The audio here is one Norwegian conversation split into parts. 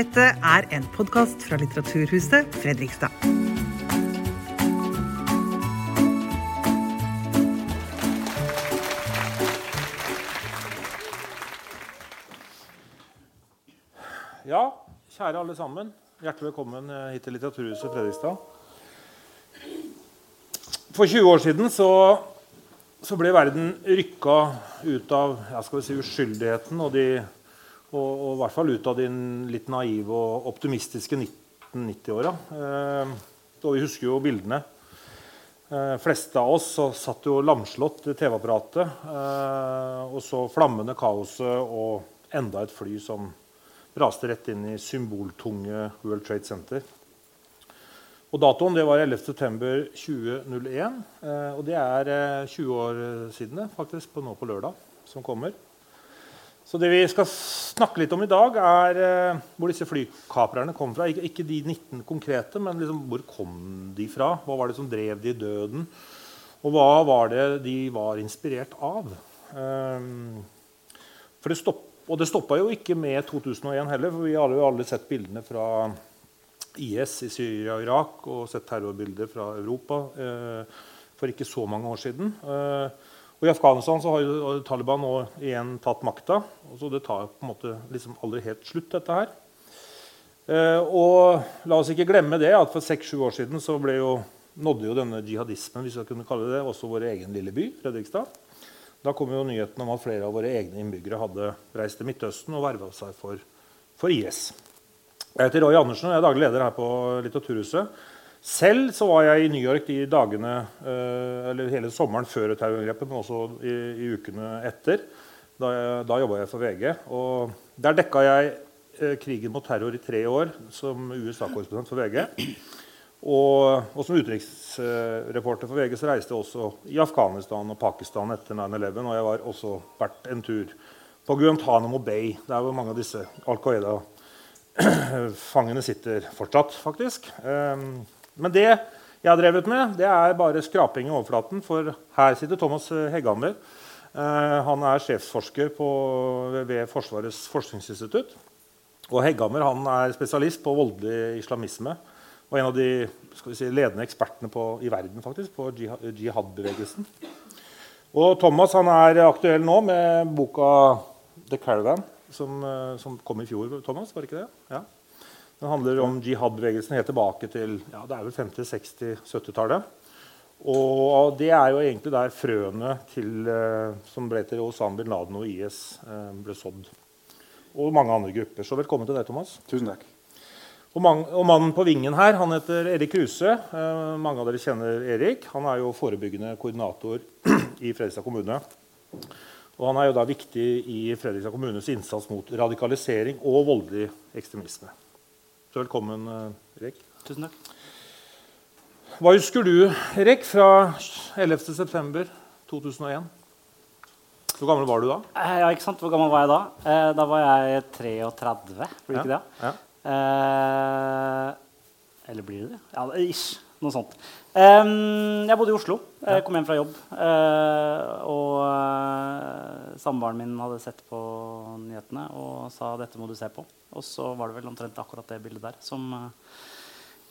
Dette er en podkast fra Litteraturhuset Fredrikstad. Ja, kjære alle sammen. Hjertelig velkommen eh, hit til Litteraturhuset Fredrikstad. For 20 år siden så, så ble verden rykka ut av si, uskyldigheten og, de, og, og, i hvert fall ut av de litt naive og optimistiske 1990-åra. Eh, og vi husker jo bildene. Eh, fleste av oss satt jo lamslått i TV-apparatet eh, og så flammende kaoset og enda et fly som raste rett inn i symboltunge World Trade Center. Og Datoen det var 11.9.2001. Eh, og det er eh, 20 år siden det, faktisk, på nå på lørdag som kommer. Så det vi skal snakke litt om i dag, er eh, hvor disse flykaprerne kom fra. Ikke, de 19 konkrete, men liksom, hvor kom de fra? Hva var det som drev de i døden? Og hva var det de var inspirert av? Um, det stopp, og det stoppa jo ikke med 2001 heller, for vi har jo alle sett bildene fra IS i Syria og Irak og sett terrorbilder fra Europa eh, for ikke så mange år siden. Eh, og I Afghanistan så har Taliban nå igjen tatt makta. Så det tar på en måte liksom aldri helt slutt, dette her. Eh, og la oss ikke glemme det at for seks-sju år siden så jo, nådde jo denne jihadismen hvis jeg kunne kalle det, også vår egen lille by, Fredrikstad. Da kom jo nyheten om at flere av våre egne innbyggere hadde reist til Midtøsten og verva seg for, for, IS. Jeg heter Roy Andersen og jeg er daglig leder her på Litteraturhuset. Selv så var jeg i New York de dagene, eh, eller hele sommeren før terrorangrepet, men også i, i, ukene etter. Da, da jobba jeg for VG. Og der dekka jeg eh, krigen mot terror i tre år som USA-korrespondent for VG. Og, og, som utenriksreporter for VG så reiste jeg også i Afghanistan og Pakistan etter 9-11. Og jeg var også vært en tur på Guantánamo Bay, der hvor mange av disse Al Qaida-fangene sitter fortsatt. faktisk. Um, men det jeg har drevet med, det er bare skraping i overflaten. For her sitter Thomas Hegghammer. Uh, han er sjefsforsker på, ved Forsvarets forskningsinstitutt. Og Heggammer han er spesialist på voldelig islamisme og en av de si, ledende ekspertene på, i verden faktisk, på jihad-bevegelsen. Og Thomas han er aktuell nå med boka 'The Caravan', som, eh, som, kom i fjor. Thomas, var det ikke det? Ja. Den handler om jihad-bevegelsen helt tilbake til ja, det er vel 50-, 60-, 70-tallet. Og det er jo egentlig der frøene til, eh, som ble til Osama bin Laden og IS, eh, ble sådd. Og mange andre grupper. Så velkommen til deg, Thomas. Tusen takk. Og, man, og, mannen på vingen her han heter Erik Kruse. Eh, mange av dere kjenner Erik. Han er jo forebyggende koordinator i Fredrikstad kommune. Og han er jo da viktig i Fredrikstad kommunes innsats mot radikalisering og voldelig ekstremisme. Så velkommen, eh, Erik. Tusen takk. Hva husker du, Erik, fra 11.9.2001? Hvor gammel var du da? Eh, ja, ikke sant? Hvor gammel var jeg da? Eh, da var jeg 33. Blir det ikke det? Ja. Eh, eller blir det det? Ja, ish. Noe sånt. Um, jeg bodde i Oslo. Jeg kom hjem fra jobb. Uh, og uh, samboeren min hadde sett på nyhetene og sa dette må du se på. Og så var det vel omtrent akkurat det bildet der som uh,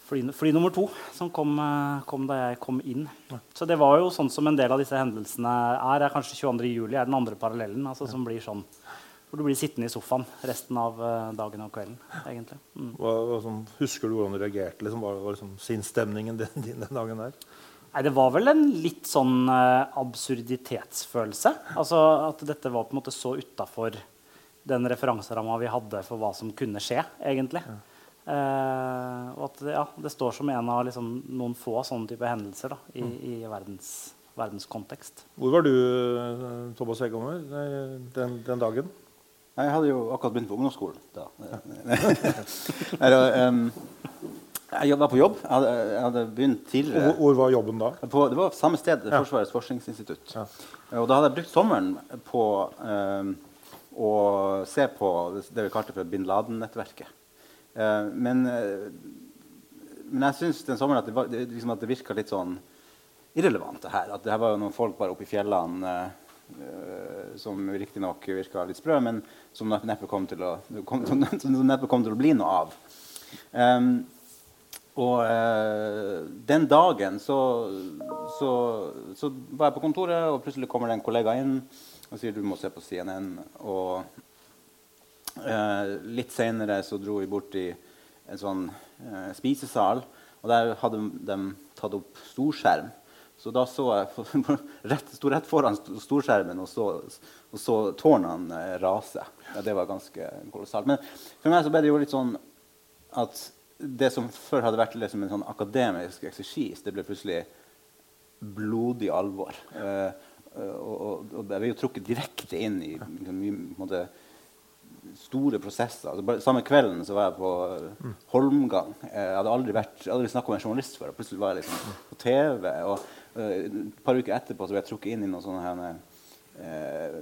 fly, fly, nummer to som kom, kom, da jeg kom inn. Så det var jo sånn som en del av disse hendelsene er. er kanskje 22. juli er den andre parallellen. Altså, som blir sånn hvor du blir sittende i sofaen resten av uh, dagen og kvelden. egentlig. Mm. Hva, sånn, husker du hvordan du reagerte? Liksom, var, var liksom, sinnsstemningen din den dagen der? Nei, Det var vel en litt sånn uh, absurditetsfølelse. Altså At dette var på en måte så utafor den referanseramma vi hadde for hva som kunne skje. egentlig. Ja. Uh, og at ja, det står som en av liksom, noen få sånne type hendelser da, i, mm. i verdens, verdenskontekst. Hvor var du, Thomas Hegghammer, den, den dagen? Jeg hadde jo akkurat begynt på ungdomsskolen da. jeg var på jobb. Jeg hadde, jeg hadde begynt tidligere. Hvor, var jobben da? På, det var samme sted, ja. Forsvarets forskningsinstitutt. Ja. Og da hadde jeg brukt sommeren på um, å se på det vi kalte for bin Laden-nettverket. Uh, men, uh, men, jeg syns den sommeren at det, var, det, liksom at det virka litt sånn irrelevant. det her. At det her var jo noen folk bare oppe i fjellene uh, som riktignok virka litt sprø, men som neppe kom til å, kom, som neppe kom til å bli noe av. Um, og uh, den dagen så, så, så, var jeg på kontoret, og plutselig kommer det en kollega inn og sier du må se på CNN. Og uh, litt seinere så dro vi bort i en sånn uh, spisesal, og der hadde de tatt opp storskjerm. Så da så jeg rett, sto rett foran storskjermen og så, og så tårnene rase. Ja, det var ganske kolossalt. Men for meg så ble det jo litt sånn at det som før hadde vært liksom en sånn akademisk eksersis, det ble plutselig blodig alvor. Uh, og, og, jeg ble jo trukket direkte inn i liksom, måte, store prosesser. Altså, bare, samme kvelden så var jeg på uh, Holmgang. Jeg hadde aldri, aldri snakka med en journalist før. Og plutselig var jeg liksom på TV. Og et par uker etterpå så ble jeg trukket inn i noen sånne her, eh,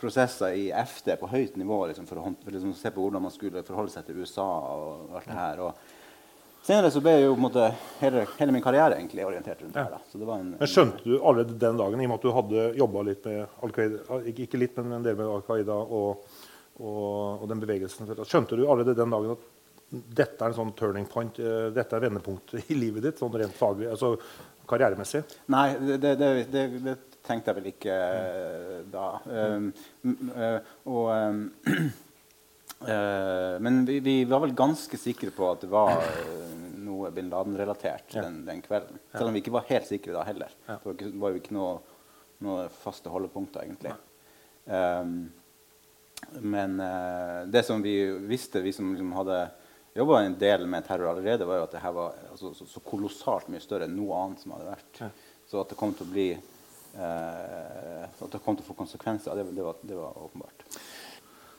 prosesser i FD på høyt nivå liksom, for, å, for liksom, se på hvordan man skulle forholde seg til USA og alt det her. Og senere så ble jo på en måte, hele, hele, min karriere egentlig orientert rundt det her. En, men Skjønte du allerede den dagen, i og med at du hadde jobba litt med Al-Qaida, ikke, ikke, litt, men en del med Al Qaida og, og, og, den bevegelsen Skjønte du allerede den dagen at dette er en sånn turning point, uh, dette er vendepunktet i livet ditt, sånn rent faglig, altså karrieremessig? Nei, det, det, det, det tenkte jeg vel ikke mm. da. Um, uh, og, um, men vi, vi, var vel ganske sikre på at det var noe bin Laden-relatert den, den, kvelden. Selv om vi ikke var helt sikre da heller. Det var, ikke, var jo ikke noe, noe faste holdepunkter, egentlig. Um, men det som vi visste, vi som liksom hadde jobba en del med terror allerede, var jo at det her var altså, så, så, kolossalt mye større enn noe annet som hadde vært. Så at det kom til å bli Eh, at det kom til å få konsekvenser, det, det, var, det var, åpenbart.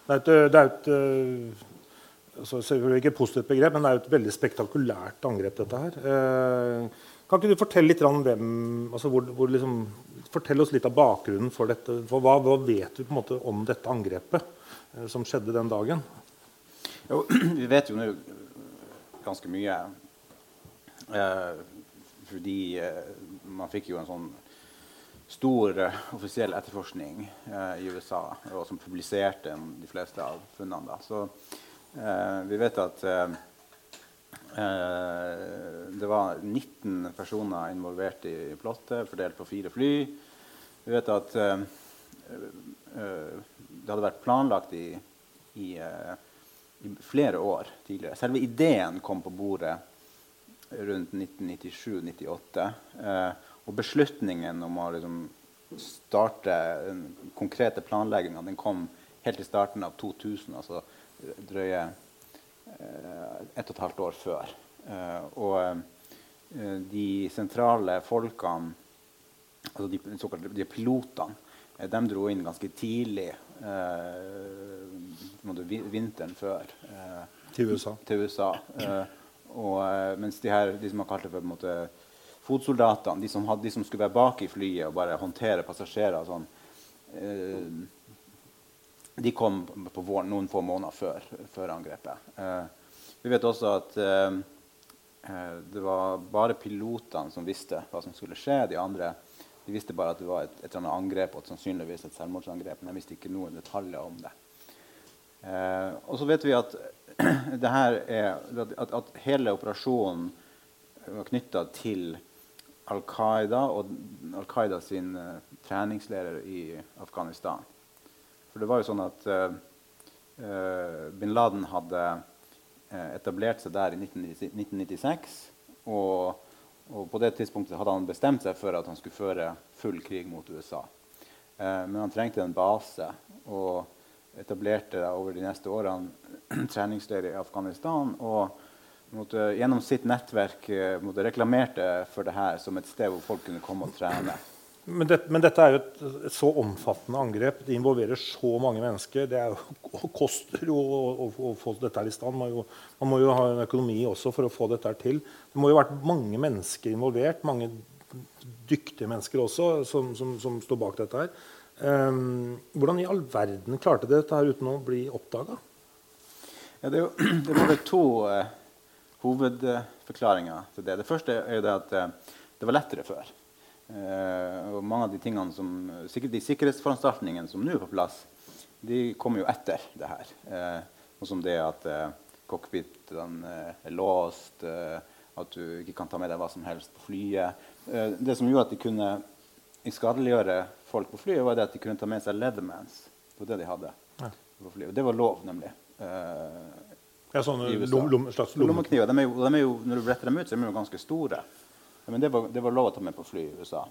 Det er et, eh, altså selvfølgelig ikke et positivt begrep, men det er et veldig spektakulært angrep. dette her. Eh, kan ikke du fortelle litt om hvem, altså hvor, hvor liksom, Fortell oss litt av bakgrunnen for dette. For hva, hva vet vi på en måte om dette angrepet eh, som skjedde den dagen? Jo, vi vet jo nå ganske mye. Eh, fordi eh, man fikk jo en sånn stor uh, offisiell etterforskning uh, i USA, og som publiserte de fleste av funnene. Da. Så uh, vi vet at det var 19 personer involvert i plottet, fordelt på fire fly. Vi vet at det hadde vært planlagt i, i, i, flere år tidligere. Selve ideen kom på bordet rundt 1997-98. Og beslutningen om å liksom starte den konkrete planlegginga kom helt i starten av 2000, altså drøye eh, ett og et halvt år før. Eh, og eh, de sentrale folkene, altså de, såkalte, de pilotene, eh, de dro inn ganske tidlig eh, vinteren før. Eh, til USA. Til USA. og, mens de her, de som har kalt det for på en måte, fotsoldatene, de som, hadde, de som, skulle være bak i flyet og bare håndtere passasjerer sånn, eh, De kom på våren noen få måneder før, før angrepet. Eh, vi vet også at eh, eh, det var bare pilotene som visste hva som skulle skje. De andre de visste bare at det var et, et eller annet angrep og sannsynligvis et selvmordsangrep. Men de visste ikke noen detaljer om det. Eh, og så vet vi at, er, at, at hele operasjonen var knytta til Al Qaida og Al Qaida sin uh, treningslærer i Afghanistan. For det var jo sånn at uh, bin Laden hadde etablert seg der i 1996. Og, og, på det tidspunktet hadde han bestemt seg for at han skulle føre full krig mot USA. men han trengte en base og etablerte over de neste årene treningsleir i Afghanistan. og måtte, gjennom sitt nettverk eh, reklamerte for det her som et sted hvor folk kunne komme og trene. Men, det, men dette er jo et, et, så omfattende angrep. Det involverer så mange mennesker. Det jo, koster jo å, å, å, få dette her i stand. Man, jo, man, må jo ha en økonomi også for å få dette her til. Det må jo ha vært mange mennesker involvert. Mange dyktige mennesker også som, som, som står bak dette her. Um, hvordan i all verden klarte dere dette her uten å bli oppdaga? Ja, det, det var to uh, hovedforklaringer til det. Det første er det at uh, det var lettere før. Eh, og mange av de tingene som, de sikkerhetsforanstaltningene som nå er på plass, de kommer jo etter det her. Og som det at eh, cockpitene er låst, at du ikke kan ta med deg hva som helst på flyet. Det som gjorde at de kunne skadeliggjøre folk på flyet, var det at de kunne ta med seg Leathermans. Det var det de hadde Ja. på flyet. Og det var lov, nemlig. Ja, sånne lom, lom, slags lomme... Lommekniver. De er, jo, de er jo, når du bretter dem ut, så er de jo ganske store. Men det var, det var lov å ta med på fly i USA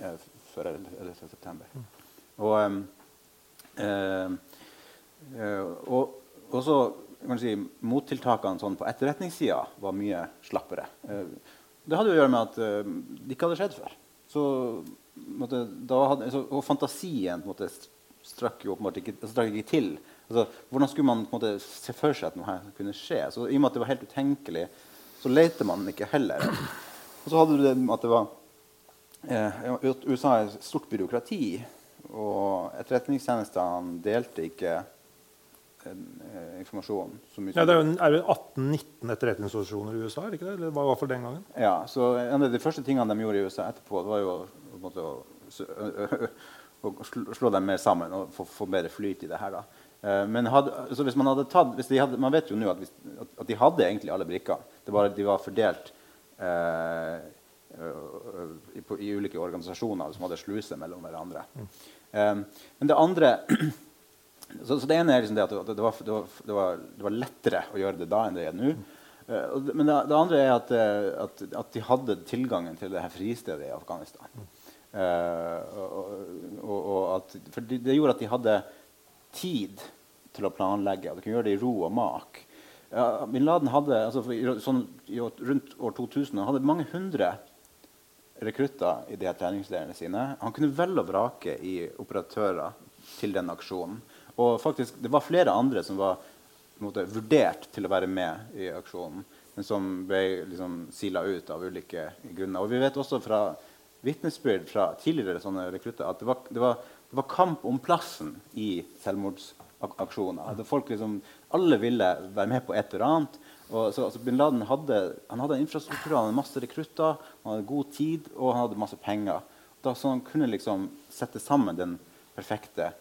eh, før 11. september. Og, eh, eh, og så kan si, mottiltakene sånn på etterretningssida var mye slappere. Eh, det hadde jo å gjøre med at eh, det ikke hadde skjedd før. Så, måtte, hadde, så, og fantasien måte, strakk jo åpenbart ikke, strakk ikke til. Altså, hvordan skulle man måte, se for seg at noe her kunne skje? Så I og med at det var helt utenkelig, så leter man ikke heller. Og så hadde du det med at det var eh, USA er et stort byråkrati, og etterretningstjenestene delte ikke eh, informasjon så mye. Ja, det er jo er 18-19 etterretningsorganisasjoner i USA? ikke det? Eller var det i hvert fall den gangen? Ja, så En av de første tingene de gjorde i USA etterpå, det var jo måte, å, å slå dem mer sammen og få, få bedre flyt i det her. da. Eh, Men hadde, hvis man hadde tatt, hvis de hadde, man vet jo nå at, at, at de hadde egentlig alle brikkene. Det var, de var fordelt i, på, i ulike organisasjoner som hadde sluser mellom hverandre. Eh, men det andre så, så det ene er liksom det at det, det, var, det, var, det, var, lettere å gjøre det da enn det er nå. Eh, men det, andre er at, eh, at, at de hadde tilgangen til det her fristedet i Afghanistan. Eh, og, og, og, at, for det gjorde at de hadde tid til å planlegge. Og de kunne gjøre det i ro og mak. Ja, Bin Laden hadde altså, sånn, rundt år 2000 han hadde mange hundre rekrutter i de her treningsleirene sine. Han kunne velge og vrake i operatører til den aksjonen. Og faktisk, det var flere andre som var måte, vurdert til å være med i aksjonen, men som ble liksom, sila ut av ulike grunner. Og vi vet også fra vitnesbyrd fra tidligere sånne rekrutter at det var, det var, det var kamp om plassen i selvmordsaksjoner. Folk liksom, alle ville være med på et eller annet. Og så, altså, Bin Laden hadde, han hadde en infrastruktur, han hadde masse rekrutter, han hadde god tid og han hadde masse penger. Da, så han kunne liksom sette sammen den perfekte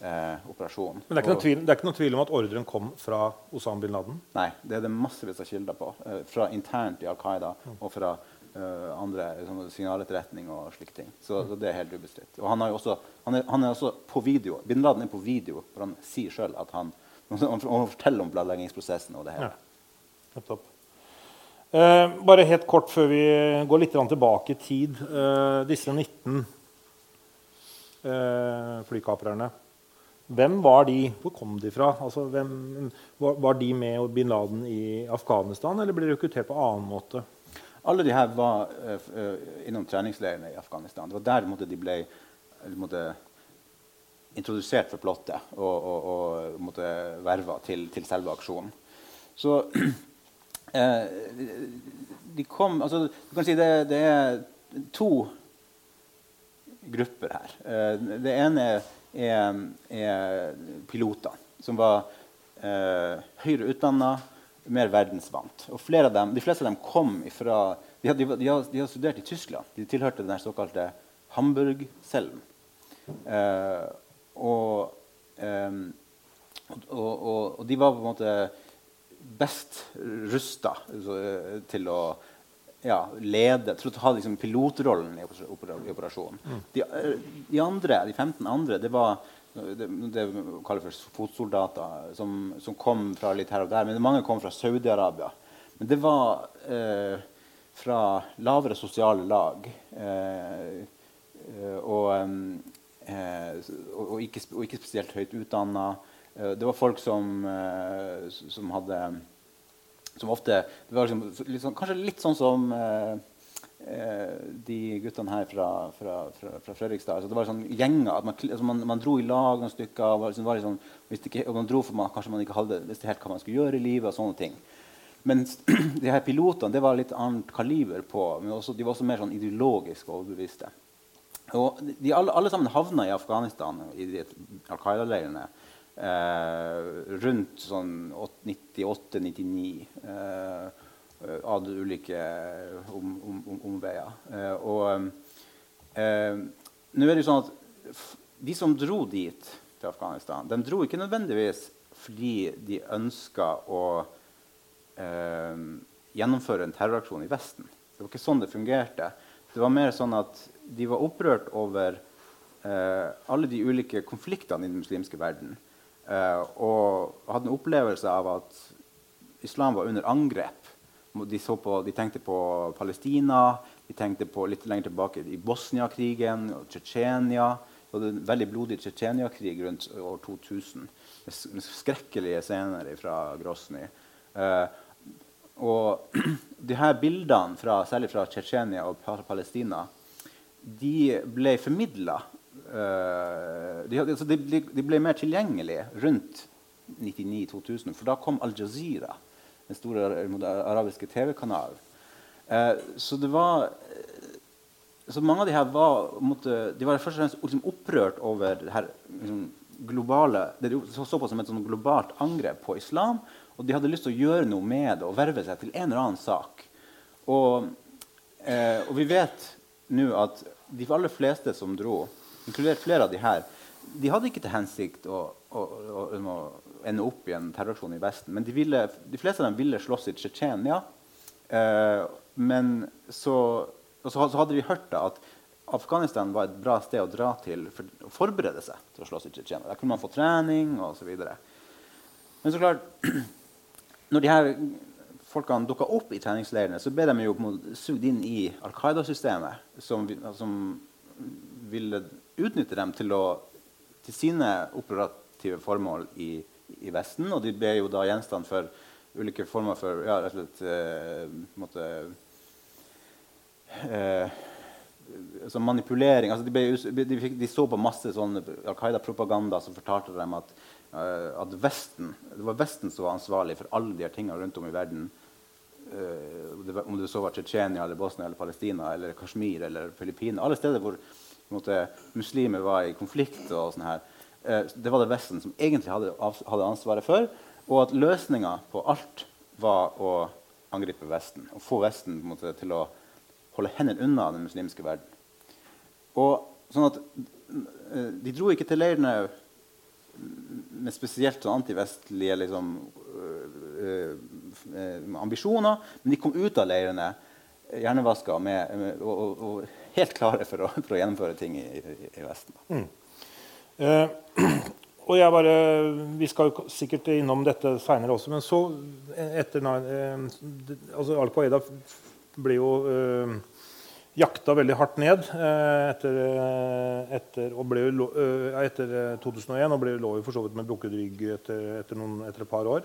eh, operasjonen. Men det er, tvil, det er ikke noen tvil om at ordren kom fra Osama bin Laden? Nei, det er det massevis av kilder på. Eh, fra internt i Al Qaida og fra eh, andre sånn, signaletterretning og slike ting. Så, så det er helt ubestridt. Og han, også, han, er, han er også på video. Bin Laden er på video, for han sier sjøl at han, han forteller om planleggingsprosessen og det hele. Ja. Eh, bare helt kort før vi går litt tilbake i tid. Eh, disse 19 eh, flykaprerne. Hvem var de? Hvor kom de fra? Altså, hvem, var, var de med bin Laden i Afghanistan, eller ble de rekruttert på annen måte? Alle de her var eh, eh, innom treningsleirene i Afghanistan. Det var der måtte, de ble måte, introdusert for plottet og, og, og måtte verva til, til selve aksjonen. Så eh, de kom altså, Du kan si det, det er to grupper her. Eh, det ene er, er pilotene, som var eh, høyere utdanna, mer verdensvant. Og av dem, De fleste av dem kom fra de, hadde, de, hadde, de, hadde, studert i Tyskland. De tilhørte den såkalte Hamburg-cellen. Eh, og, um, og, og, og de var på en måte best rusta til å ja, lede til å ha liksom, pilotrollen i, operasjonen. Mm. De, eh, de andre, de 15 andre det var det, det kaller for fotsoldater som, som kom fra litt her og der. Men mange kom fra Saudi-Arabia. Men det var eh, fra lavere sosiale lag. Eh, eh, og, eh, og, og, ikke, og ikke spesielt høyt utdanna. Eh, det var folk som, eh, som hadde som ofte det var liksom, litt sånn, Kanskje litt sånn som eh, eh, de guttene her fra, fra, fra, fra Fredrikstad. Altså, det var sånn gjenger. at Man, altså, man, man dro i lag noen stykker. Og, var liksom, var visste ikke, og man dro for man, kanskje man ikke hadde, visste helt hva man skulle gjøre i livet. og sånne ting. Mens de her pilotene det var litt annet kaliber på. Men også, de var også mer sånn ideologisk overbeviste. Og de alle, alle sammen havna i Afghanistan, i de Al Qaida-leirene, eh, rundt sånn 98-99 eh, av ulike om, om, om, omveier. Eh, og, Eh, nå er det jo sånn at De som dro dit, til Afghanistan, de dro ikke nødvendigvis fordi de ønska å eh, gjennomføre en terroraksjon i Vesten. Det var ikke sånn det fungerte. Det var mer sånn at de var opprørt over eh, alle de ulike konfliktene i den muslimske verden. Eh, og hadde en opplevelse av at islam var under angrep. De, på, de tenkte på Palestina, de tenkte på litt lenger tilbake i Bosnia-krigen og Tsjetsjenia. Det var en veldig blodig Tsjetsjenia-krig rundt år 2000 med skrekkelige scener fra Grosny. Eh, og de her bildene, fra, særlig fra Tsjetsjenia og Palestina, de ble formidla eh, de, altså de, de, ble mer tilgjengelige rundt 99-2000, for da kom Al Jazeera, den store arabiske TV-kanalen. Eh, så det var eh, så mange av de her var, måtte, de var først og fremst liksom opprørt over det her liksom, globale Det de så, på som et sånn globalt angrep på islam. Og de hadde lyst til å gjøre noe med det og verve seg til en eller annen sak. Og, eh, og vi vet nå at de aller fleste som dro, inkludert flere av de her, de hadde ikke til hensikt å, å, å, å ende opp i en terroraksjon i Vesten. Men de, ville, de fleste av dem ville slåss i Tsjetsjenia. Eh, men så, så, så, hadde vi hørt da, at Afghanistan var et bra sted å dra til for å forberede seg til å slåss i Tsjetsjenia. Der kunne man få trening osv. Men så klart, når de her folkene dukka opp i treningsleirene, så ble de jo sugd inn i Al Qaida-systemet, som, som, ville utnytte dem til, å, til sine operative formål i, i, Vesten. Og de ble jo da gjenstand for ulike former for ja, rett og slett, eh, måtte, eh, altså manipulering. Altså de, ble, de, fikk, de, så på masse sånn Al Qaida-propaganda som fortalte dem at, at Vesten, det var Vesten som var ansvarlig for alle de her tingene rundt om i verden. Det, om det så var Tsjetsjenia, eller Bosnia, eller Palestina, eller Kashmir eller Filippinene. Alle steder hvor måte, muslimer var i konflikt. og sånn her. Uh, det var det Vesten som egentlig hadde, hadde ansvaret for. Og at løsninga på alt var å angripe Vesten. Og få Vesten måte, til å holde hendene unna den muslimske verden. Og sånn at eh, De dro ikke til leirene med spesielt antivestlige liksom, øh, øh, ambisjoner, men de kom ut av leirene hjernevaska med, med, og, og, helt klare for å, for å gjennomføre ting i, i, Vesten. Mm. Eh, og jeg bare, Vi skal sikkert innom dette seinere også, men så etter eh, altså Al Qaida ble jo uh, jakta veldig hardt ned uh, etter, uh, etter, ble, etter 2001 og ble, lå jo for så vidt med brukket rygg etter, etter, noen, etter, et par år.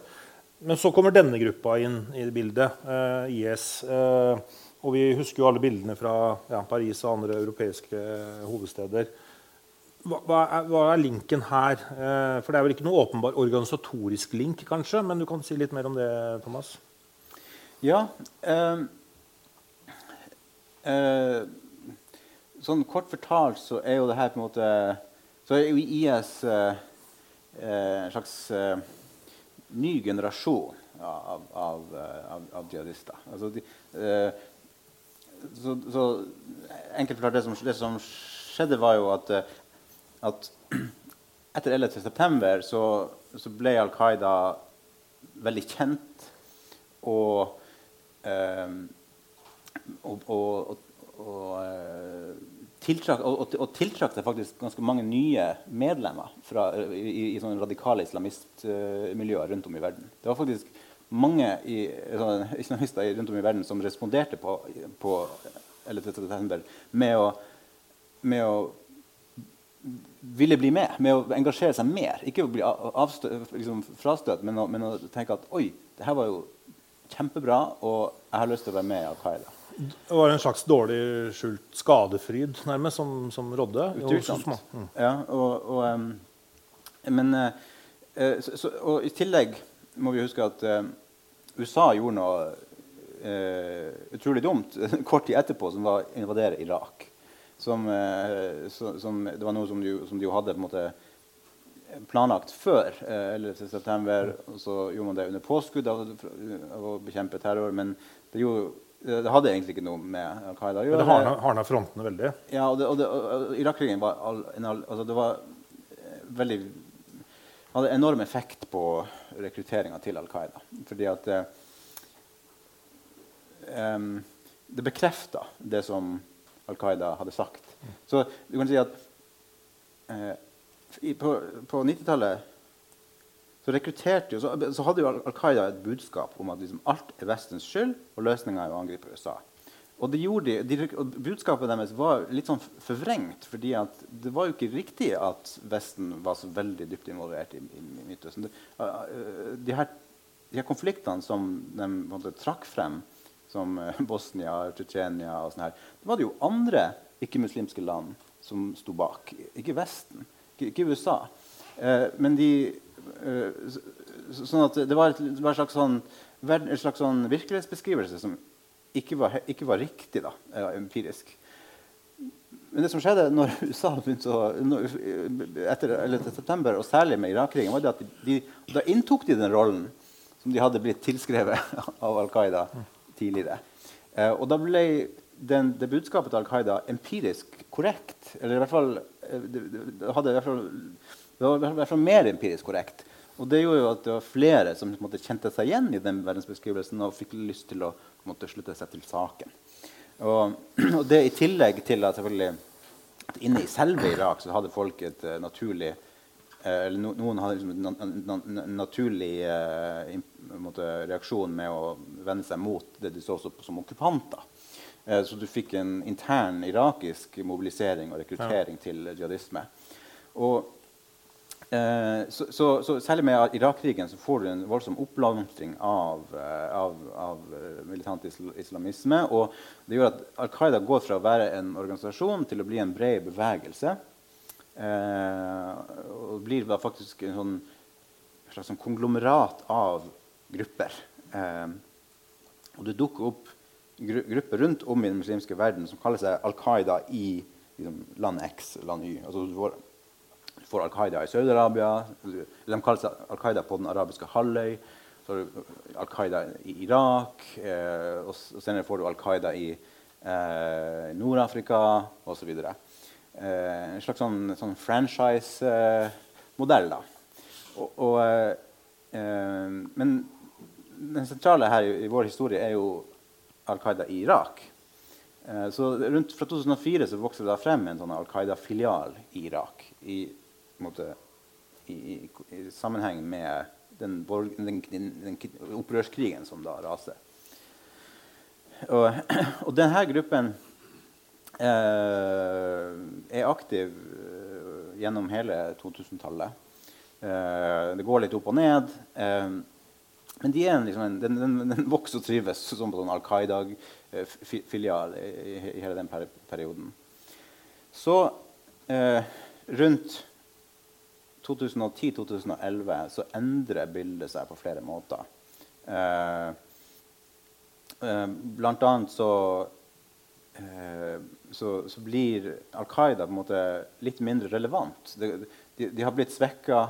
Men så kommer denne gruppa inn i bildet, IS. og vi husker jo alle bildene fra ja, Paris og andre europeiske hovedsteder. Hva, er, hva, er, linken her? for Det er vel ikke noe åpenbar organisatorisk link, kanskje? Men du kan si litt mer om det, Thomas? Ja. Um Eh, sånn kort fortalt så er jo det her på en måte Så er jo IS eh, eh, en slags eh, ny generasjon av, av, eh, av, av jihadister. Altså de, eh, så, så, enkelt fortalt, det som, det som, skjedde, var jo at, at etter 11.9. Så, så ble Al Qaida veldig kjent. Og og, og, og, eh, tiltrakk seg faktisk ganske mange nye medlemmer fra, i, i sånne radikale islamistmiljøer rundt om i verden. Det var faktisk mange i, sånne, islamister rundt om i verden som responderte på, på 11. Med å, med å ville bli med, med å engasjere seg mer. Ikke å bli avstø, liksom frastøtt, men å, men å tenke at oi, det her var jo kjempebra, og jeg har lyst til å være med i Al Qaida. Det var en slags dårlig skjult skadefryd nærmest som, som rådde? Utvilsomt. Mm. Ja, og, og, um, men, uh, så, så, og i tillegg må vi huske at uh, USA gjorde noe uh, utrolig dumt kort tid etterpå, som var å invadere Irak. Som, så, som, det var noe som de, som de hadde på en måte planlagt før eh, 11.9. Og så gjorde man det under påskudd av, av, å bekjempe terror. Men det gjorde det hadde egentlig ikke noe med Al Qaida å gjøre. Men det hardna frontene veldig? Ja, og, det, og, det, og Irak-krigen var, all, altså det var eh, veldig hadde enorm effekt på rekrutteringa til Al Qaida. Fordi at um, det bekrefta det som Al Qaida hadde sagt. Så du kan si at uh, i, på, på 90-tallet så rekrutterte jo, så, så hadde jo Al Qaida et budskap om at liksom alt er Vestens skyld, og løsninga er å angripe USA. Og, de de, de, og Budskapet deres var litt sånn forvrengt. fordi det var jo ikke riktig at Vesten var så veldig dypt involvert i, i, i Midtøsten. De, her, de, her, konfliktene som de måtte, trakk frem, som uh, Bosnia, Tsjetsjenia og sånn her, det var det jo andre ikke-muslimske land som sto bak. Ikke Vesten, ikke, ikke USA. Eh, men de Eh, sånn at det var, et, det var en slags, sånn, en slags sånn virkelighetsbeskrivelse som ikke var, ikke var riktig da, empirisk. Men det som skjedde når USA begynte å, etter, etter september, og særlig med Irak-krigen, var at de, da inntok de den rollen som de hadde blitt tilskrevet av Al Qaida tidligere. Eh, og da ble den, det budskapet til Al Qaida empirisk korrekt. Eller i hvert fall, eh, det, det hadde i hvert fall det var i hvert fall mer empirisk korrekt. Og det gjorde jo at det var flere som måte, kjente seg igjen i den verdensbeskrivelsen og fikk lyst til å måte, slutte seg til saken. Og, og, det i tillegg til at selvfølgelig at inne i selve Irak så hadde folk et uh, naturlig uh, eller no, Noen hadde liksom en, en, naturlig uh, måte, reaksjon med å vende seg mot det de så som okkupanter. så du fikk en intern irakisk mobilisering og rekruttering ja. til jihadisme. Og Eh, så, så, så, særlig med Irak-krigen så får du en voldsom oppblomstring av, eh, av, av, eh, militant islamisme. Og det gjør at Al Qaida går fra å være en organisasjon til å bli en bred bevegelse. Eh, og blir da faktisk en sånn, slags sånn konglomerat av grupper. Eh, og det dukker opp gru grupper rundt om i den muslimske verden som kaller seg Al Qaida i liksom, land X, land Y. Altså, får Al Qaida i Saudi-Arabia. De kaller seg Al Qaida på den arabiske halvøy. Så Al Qaida i Irak. Eh, og senere får du Al Qaida i eh, Nord-Afrika osv. Eh, en slags sånn, sånn franchise-modell. Og, eh, men den sentrale her i, i, vår historie er jo Al Qaida i Irak. Eh, så rundt Fra 2004 så vokste det frem en sånn Al Qaida-filial i Irak. i måte, i, i, i, sammenheng med den, den, den, den, opprørskrigen som da raser. Og, og denne gruppen eh, er aktiv eh, gjennom hele 2000-tallet. Eh, det går litt opp og ned. Eh, men de en, liksom, den, den, den, vokser og trives som på sånn Al Qaida-filial i, i, hele den per perioden. Så eh, rundt 2010-2011 så endrer bildet seg på flere måter. Eh, eh, blant annet så, eh, så, så, blir Al Qaida på en måte litt mindre relevant. De, de, de har blitt svekka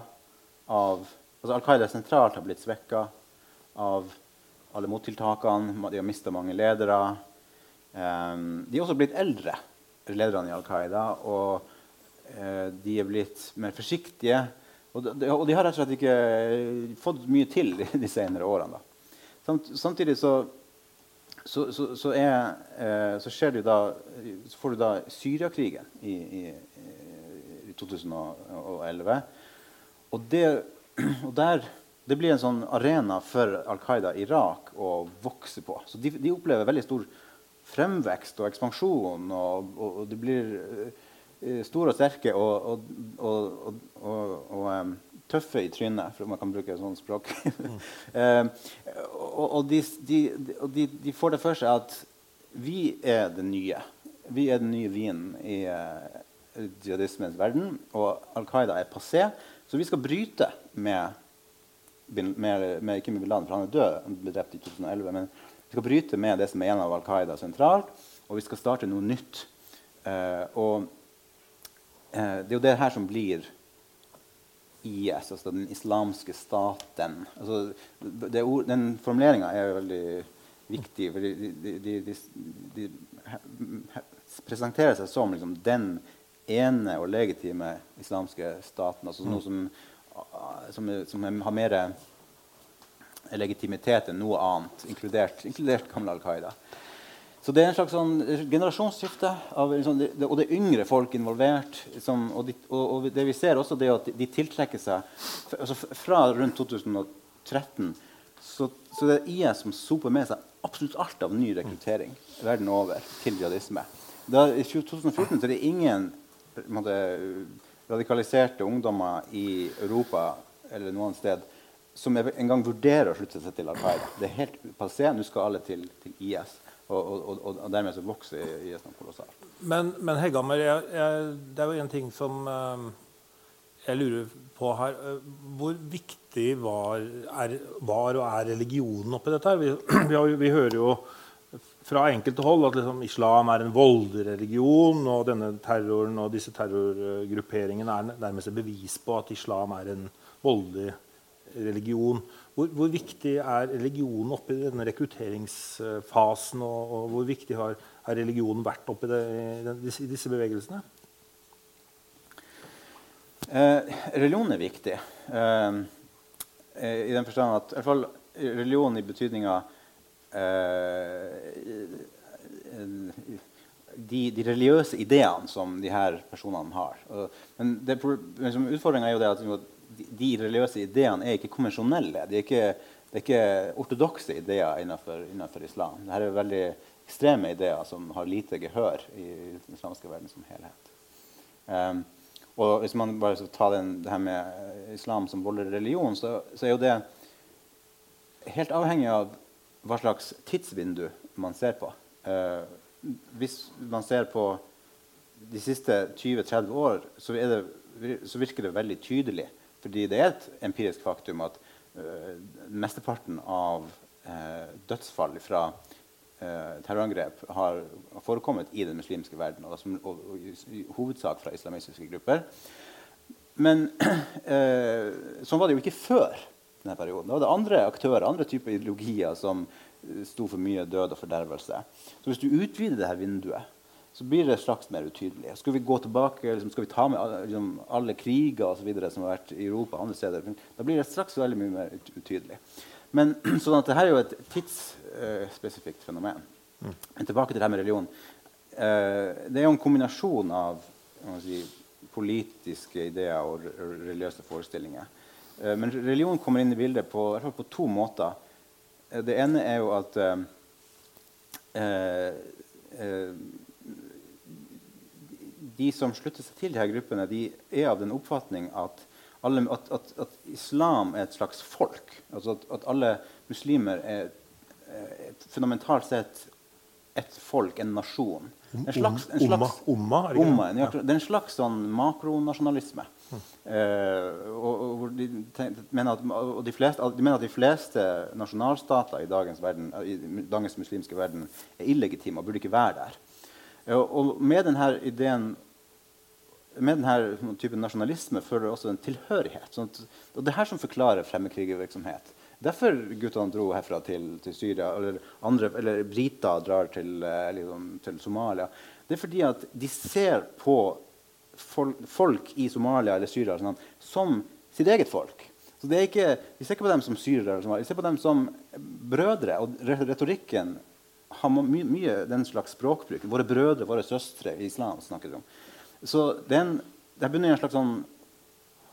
av altså Al Qaida sentralt har blitt svekka av alle mottiltakene. De har mista mange ledere. Eh, de er også blitt eldre, lederne i Al Qaida. og de er blitt mer forsiktige. Og de, og de har rett og slett ikke eh, fått mye til de senere årene. Da. samtidig så, så, så, så, er, eh, så skjer det da, så får du da Syriakrigen i, i, i 2011. Og, det, og der, det blir en sånn arena for Al Qaida i Irak å vokse på. Så de, de opplever veldig stor fremvekst og ekspansjon. og, og, og det blir Eh, store og sterke og, og, og, um, tøffe i trynet, for man kan bruke sånt språk. Um, og de, de, de, de, får det for seg at vi er det nye. Vi er den nye vinen i uh, jihadismens verden, og Al Qaida er passé. Så vi skal bryte med, med, med med Bin Laden, for han er død, han ble drept i 2011. Men vi skal bryte med det som er en av Al Qaida sentralt, og vi skal starte noe nytt. Uh, og Eh, det er jo det her som blir IS, altså den islamske staten. Altså, ord, den formuleringa er jo veldig viktig. for de, de, de, de presenterer seg som liksom, den ene og legitime islamske staten. altså noe som, som, som har mer legitimitet enn noe annet, inkludert, inkludert gamle Al Qaida. Så det er en slags sånn generasjonsskifte. Liksom, og det er yngre folk involvert. Som, og, de, og, og, det vi ser også, det er at de tiltrekker seg altså Fra rundt 2013 så, så det er IS som soper med seg absolutt alt av ny rekruttering verden over til jihadisme. Da, I 2014 så er det ingen måte, radikaliserte ungdommer i Europa eller noe annet sted som engang vurderer å slutte seg til Al. Det er helt passé. Nå skal alle til, til IS. Og, og, og, og, dermed så vokser IS noe kolossalt. Men, men Hegghammer, jeg, jeg, det er jo en ting som uh, jeg lurer på her. Hvor viktig var, er, var og er religionen oppi dette? her? Vi, vi, har, vi hører jo fra enkelte hold at liksom, islam er en voldelig religion, og denne terroren og disse terrorgrupperingene er nærmest et bevis på at islam er en voldelig religion. Hvor, hvor viktig er religionen oppi denne rekrutteringsfasen? Og, og hvor viktig har, har, religionen vært oppi i disse bevegelsene? Eh, religion er viktig. Eh, I den forstand at i hvert fall religion i betydninga eh, de, de, religiøse ideene som de her personene har. Men liksom, utfordringa er jo det at de religiøse ideene er ikke konvensjonelle. De er ikke, det er ikke ortodokse ideer innenfor, innenfor islam. Dette er veldig ekstreme ideer som har lite gehør i den islamske verden som helhet. Um, og Hvis man bare skal ta den, det her med islam som voldelig religion, så, så, er jo det helt avhengig av hva slags tidsvindu man ser på. Uh, hvis man ser på de siste 20-30 år, så, det, så virker det veldig tydelig fordi det er et empirisk faktum at uh, mesteparten av uh, dødsfall fra uh, terrorangrep har forekommet i den muslimske verden, og, som, og, og, i hovedsak fra islamistiske grupper. Men sånn var det jo ikke før denne perioden. Da var det andre aktører, andre typer ideologier som sto for mye død og fordervelse. Så hvis du utvider dette vinduet så blir det straks mer utydelig. Skal vi gå tilbake, liksom, skal vi ta med liksom, alle kriger og så videre, som har vært i Europa og andre steder? Da blir det straks veldig mye mer utydelig. Men sånn at dette er jo et tidsspesifikt uh, fenomen. Mm. Men tilbake til det her med religion. Uh, det er jo en kombinasjon av si, politiske ideer og religiøse forestillinger. Uh, men religion kommer inn i bildet på, på to måter. det ene er jo at de som slutter seg til disse gruppene, de er av den oppfatning at, alle, at, at, at islam er et slags folk. Altså at, alle muslimer er, er fundamentalt sett et folk, en nasjon. En slags, en slags, umma, umma, det er en slags sånn makronasjonalisme. Mm. Eh, og, og, de, mener at, og de, fleste, de, mener at, de fleste nasjonalstater i dagens, verden, i dagens muslimske verden er illegitime og burde ikke være der. Eh, og med denne ideen med denne typen nasjonalisme føler også en tilhørighet. Sånn at, og det er her som forklarer fremmedkrigervirksomhet. Derfor guttene dro herfra til, til Syria, eller, andre, eller briter drar til, eh, liksom, til, Somalia. Det er fordi at de ser på folk, folk i Somalia eller Syria sånn, som sitt eget folk. Så det er ikke, Vi ser ikke på dem som syrere, vi ser på dem som brødre. Og retorikken har my mye den slags språkbruk. Våre brødre, våre søstre i islam snakker vi om. Så det begynner i en slags sånn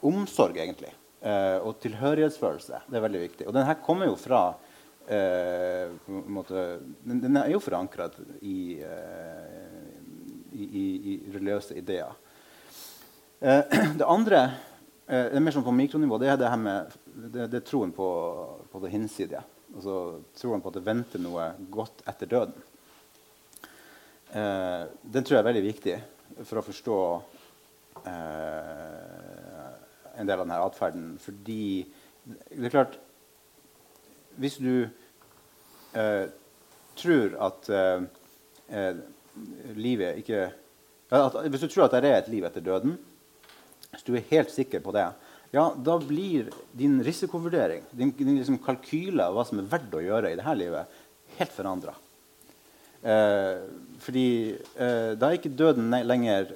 omsorg, egentlig. Eh, og tilhørighetsfølelse. Det er veldig viktig. Og den her kommer jo fra eh, måte, den, den, er jo forankra i, eh, i, i, i, religiøse ideer. Eh, det andre eh, det er mer sånn på mikronivå, det er det her med det, det er troen på, på det hinsidige. Altså troen på at det venter noe godt etter døden. Eh, den tror jeg er veldig viktig for å forstå eh, en del av denne atferden. Fordi det er klart Hvis du eh, tror at eh, livet ikke at, Hvis du tror at det er et liv etter døden, hvis du er helt sikker på det, ja, da blir din risikovurdering, din, din liksom kalkyle av hva som er verdt å gjøre i dette livet, helt forandra. Eh, fordi eh, da er ikke døden lenger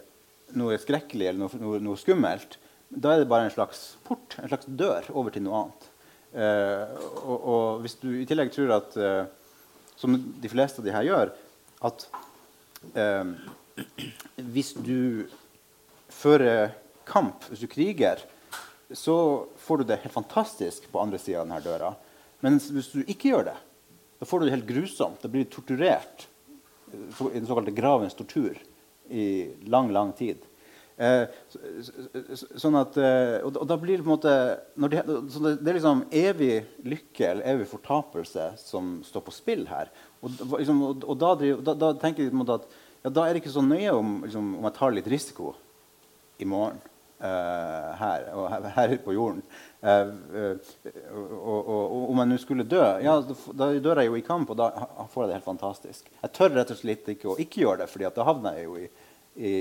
noe skrekkelig eller noe, noe, noe, skummelt. Da er det bare en slags port, en slags dør over til noe annet. Eh, og, og, hvis du i tillegg tror at, eh, som de fleste av de her gjør, at eh, hvis du fører kamp, hvis du kriger, så får du det helt fantastisk på andre sida av denne døra. Men hvis du ikke gjør det, da får du det helt grusomt. Da blir du torturert i den såkalte gravens tortur i lang, lang tid. Eh, så, sånn at, eh, og, og, da blir det på en måte de, det, det, er liksom evig lykke eller evig fortapelse som står på spill her. Og, liksom, og, og da, da, da, tenker jeg at ja, da er det ikke så nøye om, liksom, om jeg tar litt risiko i morgen her, og her på jorden. Uh, uh, og, og, og, om jeg nå skulle dø, ja, da dør jeg jo i kamp, og da får jeg det helt fantastisk. Jeg tør rett og slett ikke å ikke gjøre det, for da havner jeg jo i, i,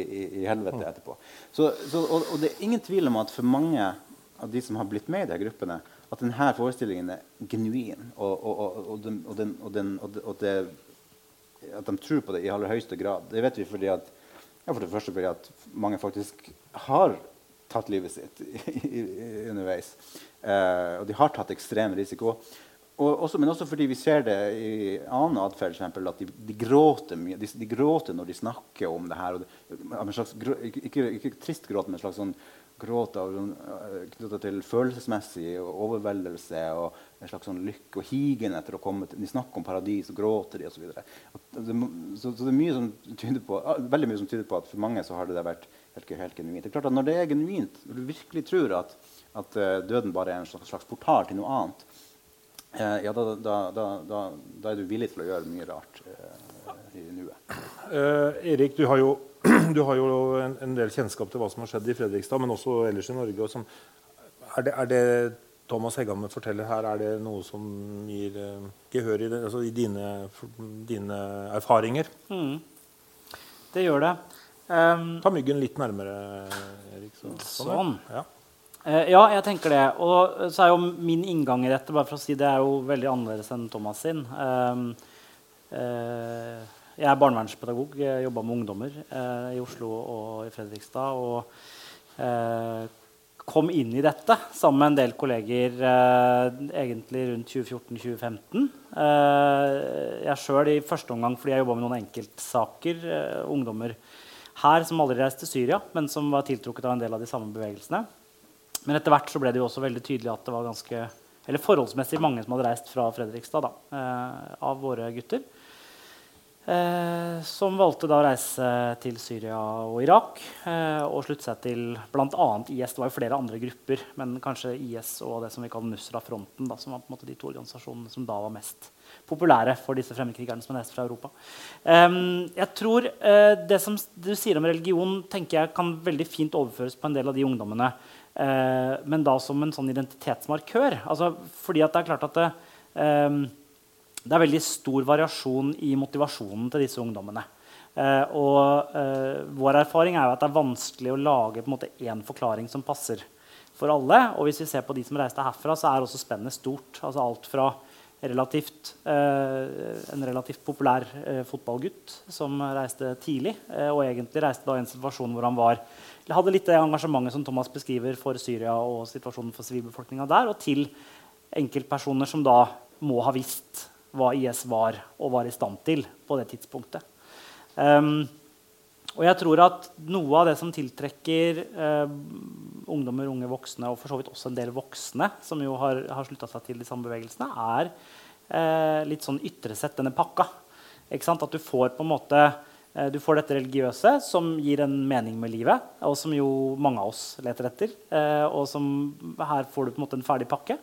i helvete mm. etterpå. Så, så, og, og, det er ingen tvil om at for mange av de som har blitt med i de gruppene, at denne forestillingen er genuin. Og, den, den, den, og, det, at de tror på det i aller høyeste grad. Det vet vi fordi at, ja, for det første fordi at mange faktisk har tatt livet sitt underveis. Eh, og de har tatt ekstrem risiko. Også, men også fordi vi ser det i annen atferd. At de, de, gråter mye. De, de, gråter når de snakker om det her. Det, slags, ikke, ikke, trist gråt, men en slags sånn gråt eh, knytta til følelsesmessig overveldelse og en slags sånn lykke og higen etter å komme til De snakker om paradis og gråter de osv. Så, det, så, så det er mye som tyder på, veldig mye som tyder på at for mange så har det vært helt, helt genuint. Det er klart at Når det er genuint, når du virkelig tror at, at uh, døden bare er en slags, slags portal til noe annet, eh, ja, da, da, da, da, er du villig til å gjøre mye rart eh, i nuet. Erik, du har jo, du har jo en, en, del kjennskap til hva som har skjedd i Fredrikstad, men også ellers i Norge. Som, er, det, er, det, Thomas Hegghammer forteller her, er det noe som gir gehør i, det, altså i dine, dine, erfaringer? Mm. Det gjør det. Um, Ta myggen litt nærmere, Erik. Så, sånn. sånn. Ja. Uh, ja. jeg tenker det. Og så er jo min inngang i dette bare for å si, det er jo veldig annerledes enn Thomas sin. Um, uh, jeg er barnevernspedagog. Jobba med ungdommer uh, i Oslo og i Fredrikstad. Og kom inn i dette sammen med en del kolleger egentlig rundt 2014-2015. jeg sjøl i første omgang fordi jeg jobba med noen enkeltsaker. ungdommer her som aldri reiste til Syria, men som var tiltrukket av en del av de samme bevegelsene. Men etter hvert så ble det jo også veldig tydelig at det var ganske, eller forholdsmessig mange som hadde reist fra Fredrikstad da, eh, av våre gutter. Eh, som valgte da å reise til Syria og Irak eh, og slutte seg til bl.a. IS. Det var jo flere andre grupper, men kanskje IS og det som vi kaller Nusra-fronten, som var på en måte de to organisasjonene som da var mest populære for disse fremmedkrigerne som har reist fra Europa. Um, jeg tror uh, Det som du sier om religion, tenker jeg kan veldig fint overføres på en del av de ungdommene. Uh, men da som en sånn identitetsmarkør. Altså, fordi det er klart at det, um, det, er veldig stor variasjon i motivasjonen til disse ungdommene. Uh, og vår erfaring er jo at det er vanskelig å lage på en måte én forklaring som passer for alle. Og hvis vi ser på de som reiste herfra, så er også spennet stort. Altså alt fra relativt, eh, en relativt populær eh, fotballgutt som reiste tidlig. Eh, og egentlig reiste da i en situasjon hvor han var, hadde litt det engasjementet som Thomas beskriver for Syria og situasjonen for sivilbefolkninga der, og til enkeltpersoner som da må ha visst hva IS var og var i stand til på det tidspunktet. Um, og jeg tror at noe av det som tiltrekker eh, ungdommer, unge voksne, og for så vidt også en del voksne som jo har, har slutta seg til de samme bevegelsene, er eh, litt sånn ytre sett denne pakka. At du får på en måte eh, du får dette religiøse som gir en mening med livet, og som jo mange av oss leter etter. Eh, og som, her får du på en måte en ferdig pakke.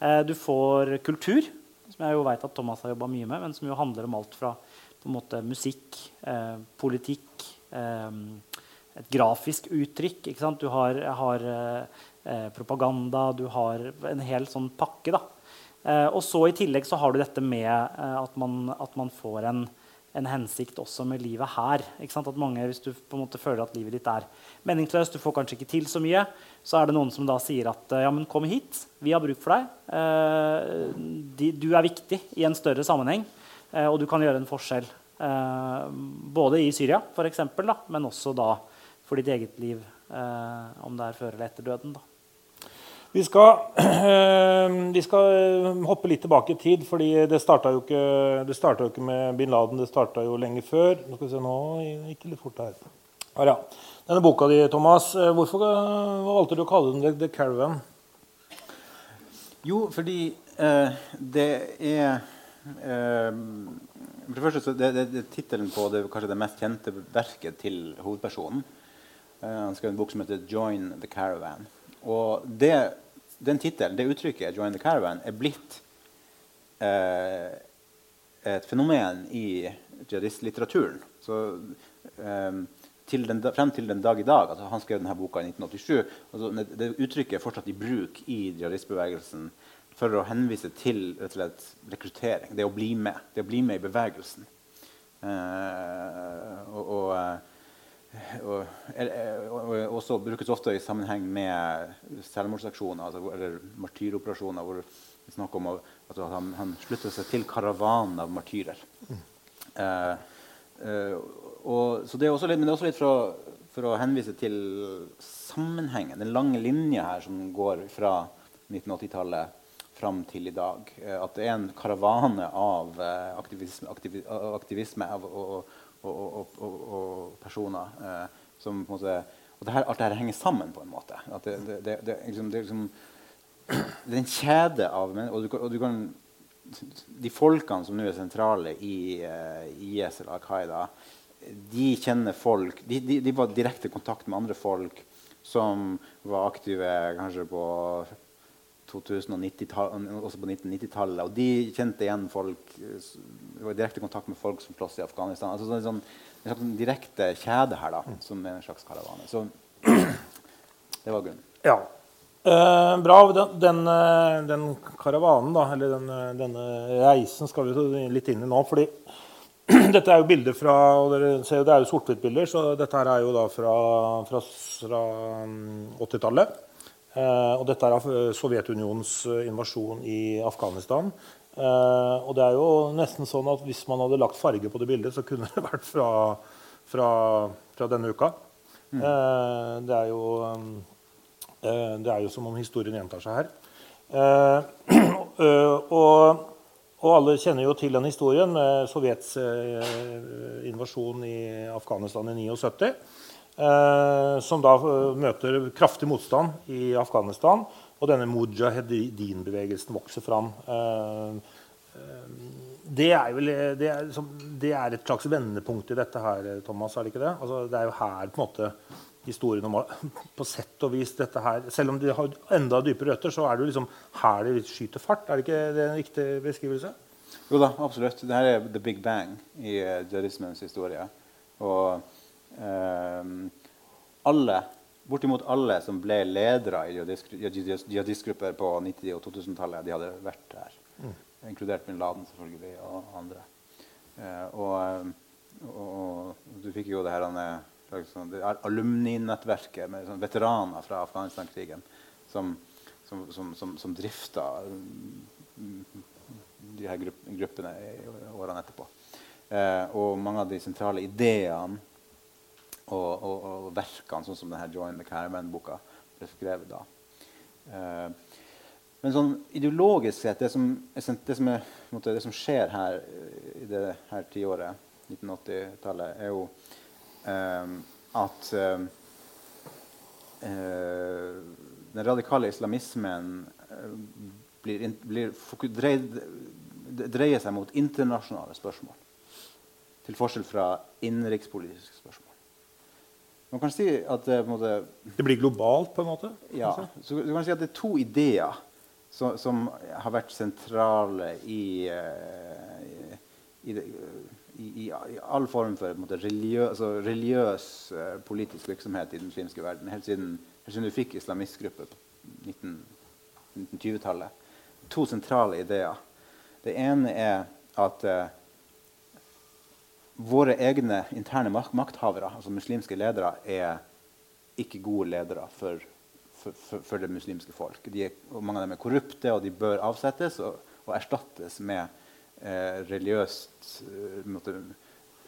Eh, du får kultur, som jeg jo vet at Thomas har jobba mye med, men som jo handler om alt fra på en måte musikk, eh, politikk et grafisk uttrykk. Du har, har eh, propaganda, du har en hel sånn pakke. Da. Eh, og så I tillegg så har du dette med eh, at, man, at, man, får en, en, hensikt også med livet her. At mange, Hvis du på en måte føler at livet ditt er meningsløst, du får kanskje ikke til så mye, så er det noen som da sier at ja, men kom hit, vi har bruk for deg. Eh, du er viktig i en større sammenheng. Eh, og du kan gjøre en forskjell eh, både i Syria, for eksempel, da, men også da for ditt eget liv, eh, om det er før eller etter døden. da. Vi skal, vi skal, hoppe litt tilbake i tid, fordi det starta jo, jo, ikke med bin Laden. Det starta jo lenge før. Nå skal vi se nå, ikke litt fort her. Ah, ja. Denne boka di, Thomas, hvorfor valgte du å kalle den The Caravan? Jo, fordi eh, det er eh, For det første så det, det, det tittelen på det, kanskje det mest kjente verket til hovedpersonen. uh, han skrev en bok som heter 'Join the Caravan'. Og det, den tittelen, det uttrykket, 'Join the Caravan', er blitt uh, et fenomen i jihadistlitteraturen. Så um, til den, frem til den dag i dag altså Han skrev denne boka i 1987. Altså det uttrykket er fortsatt i bruk i jihadistbevegelsen for å henvise til slett rekruttering. Det å bli med. Det å bli med i bevegelsen. Eh, og, og, eh, og, og, også brukes ofte i sammenheng med selvmordsaksjoner altså, eller martyroperasjoner. hvor vi snakker om at han, han slutter seg til karavanen av martyrer. Eh, eh, og, så det er også litt, men det er også litt for å, for å henvise til sammenhengen, den lange linja her som går fra 1980-tallet fram til i dag. Eh, at det er en karavane av eh, aktivisme, aktivisme, aktivisme av, og, og, og, og, personer eh, som på en måte og det her, alt dette henger sammen på en måte. At det, det, det, liksom, det, liksom, det er en kjede av og du, og du kan, De folkene som nå er sentrale i uh, IS eller Al Qaida, de kjenner folk de, de, de var direkte i kontakt med andre folk som var aktive kanskje på 2090 også på 1990-tallet. Og de kjente igjen folk de var i direkte kontakt med folk som slåss i Afghanistan. Altså, sånn, sånn, en slags direkte kjede her da, som er en slags karavane. Så det var grunnen. Ja. Eh, bra. Den, den, eh, den, karavanen, da, eller den, eh, denne reisen, skal vi litt inn i nå. fordi dette er jo bilder fra og dere ser jo, Det er jo sort-hvitt-bilder, så dette her er jo da fra, fra, fra 80-tallet. Eh, og dette er Sovjetunionens eh, invasjon i Afghanistan. Eh, og det er jo nesten sånn at hvis man hadde lagt farge på det bildet, så kunne det vært fra, fra, fra denne uka. Mm. Eh, det, er jo, eh, det er jo som om historien gjentar seg her. Eh, og og alle kjenner jo til den historien med Sovjets eh, invasjon i Afghanistan i 79. Eh, som da eh, møter kraftig motstand i Afghanistan. Og denne mujahedin-bevegelsen vokser fram. Eh, det er, vel, det, er, det er, et slags vendepunkt i dette her, Thomas. er Det ikke det? Altså, det er jo her på en måte historien om på sett og vis dette her, Selv om det har enda dypere røtter, så er det jo liksom her det skyter fart. Er det ikke det en riktig beskrivelse? Jo da, absolutt. Dette er the big bang i jødismens historie. Og alle, bortimot alle som ble ledere i jihadistgrupper på 90- og 2000-tallet, de hadde vært her. Mm. Inkludert bin Laden selvfølgelig, og andre. Uh, og, og, du fikk jo det her sånn, alumni-nettverket med sånn, veteraner fra Afghanistan-krigen som, som, som, som, som drifta um, de her gruppene i årene etterpå. Eh, og mange av de sentrale ideene og, og, og verkene, sånn som denne Join the Caravan-boka, ble skrevet da. Eh, men sånn ideologisk sett, det som, det som, er, det som skjer her i det her tiåret, 1980-tallet, er jo eh, at ehm, eh, den radikale islamismen eh, blir, blir dreid, dreier seg mot internasjonale spørsmål. Til forskjell fra innenrikspolitiske spørsmål. Man kan si at det, måte, det blir globalt, på en måte? Ja. Så du kan si at det er to ideer som, som har vært sentrale i, uh, i, i i, all form for måte, religiøs, altså, religiøs uh, politisk virksomhet i den muslimske verden. Helt siden, helt siden du fikk islamistgruppe på 1920-tallet. To sentrale ideer. Det ene er at uh, våre egne interne mak makthavere, altså muslimske ledere, er ikke gode ledere for, for, for, for det muslimske folk. Er, mange av dem er korrupte, og de bør avsettes og, og erstattes med eh, religiøst eh, måtte,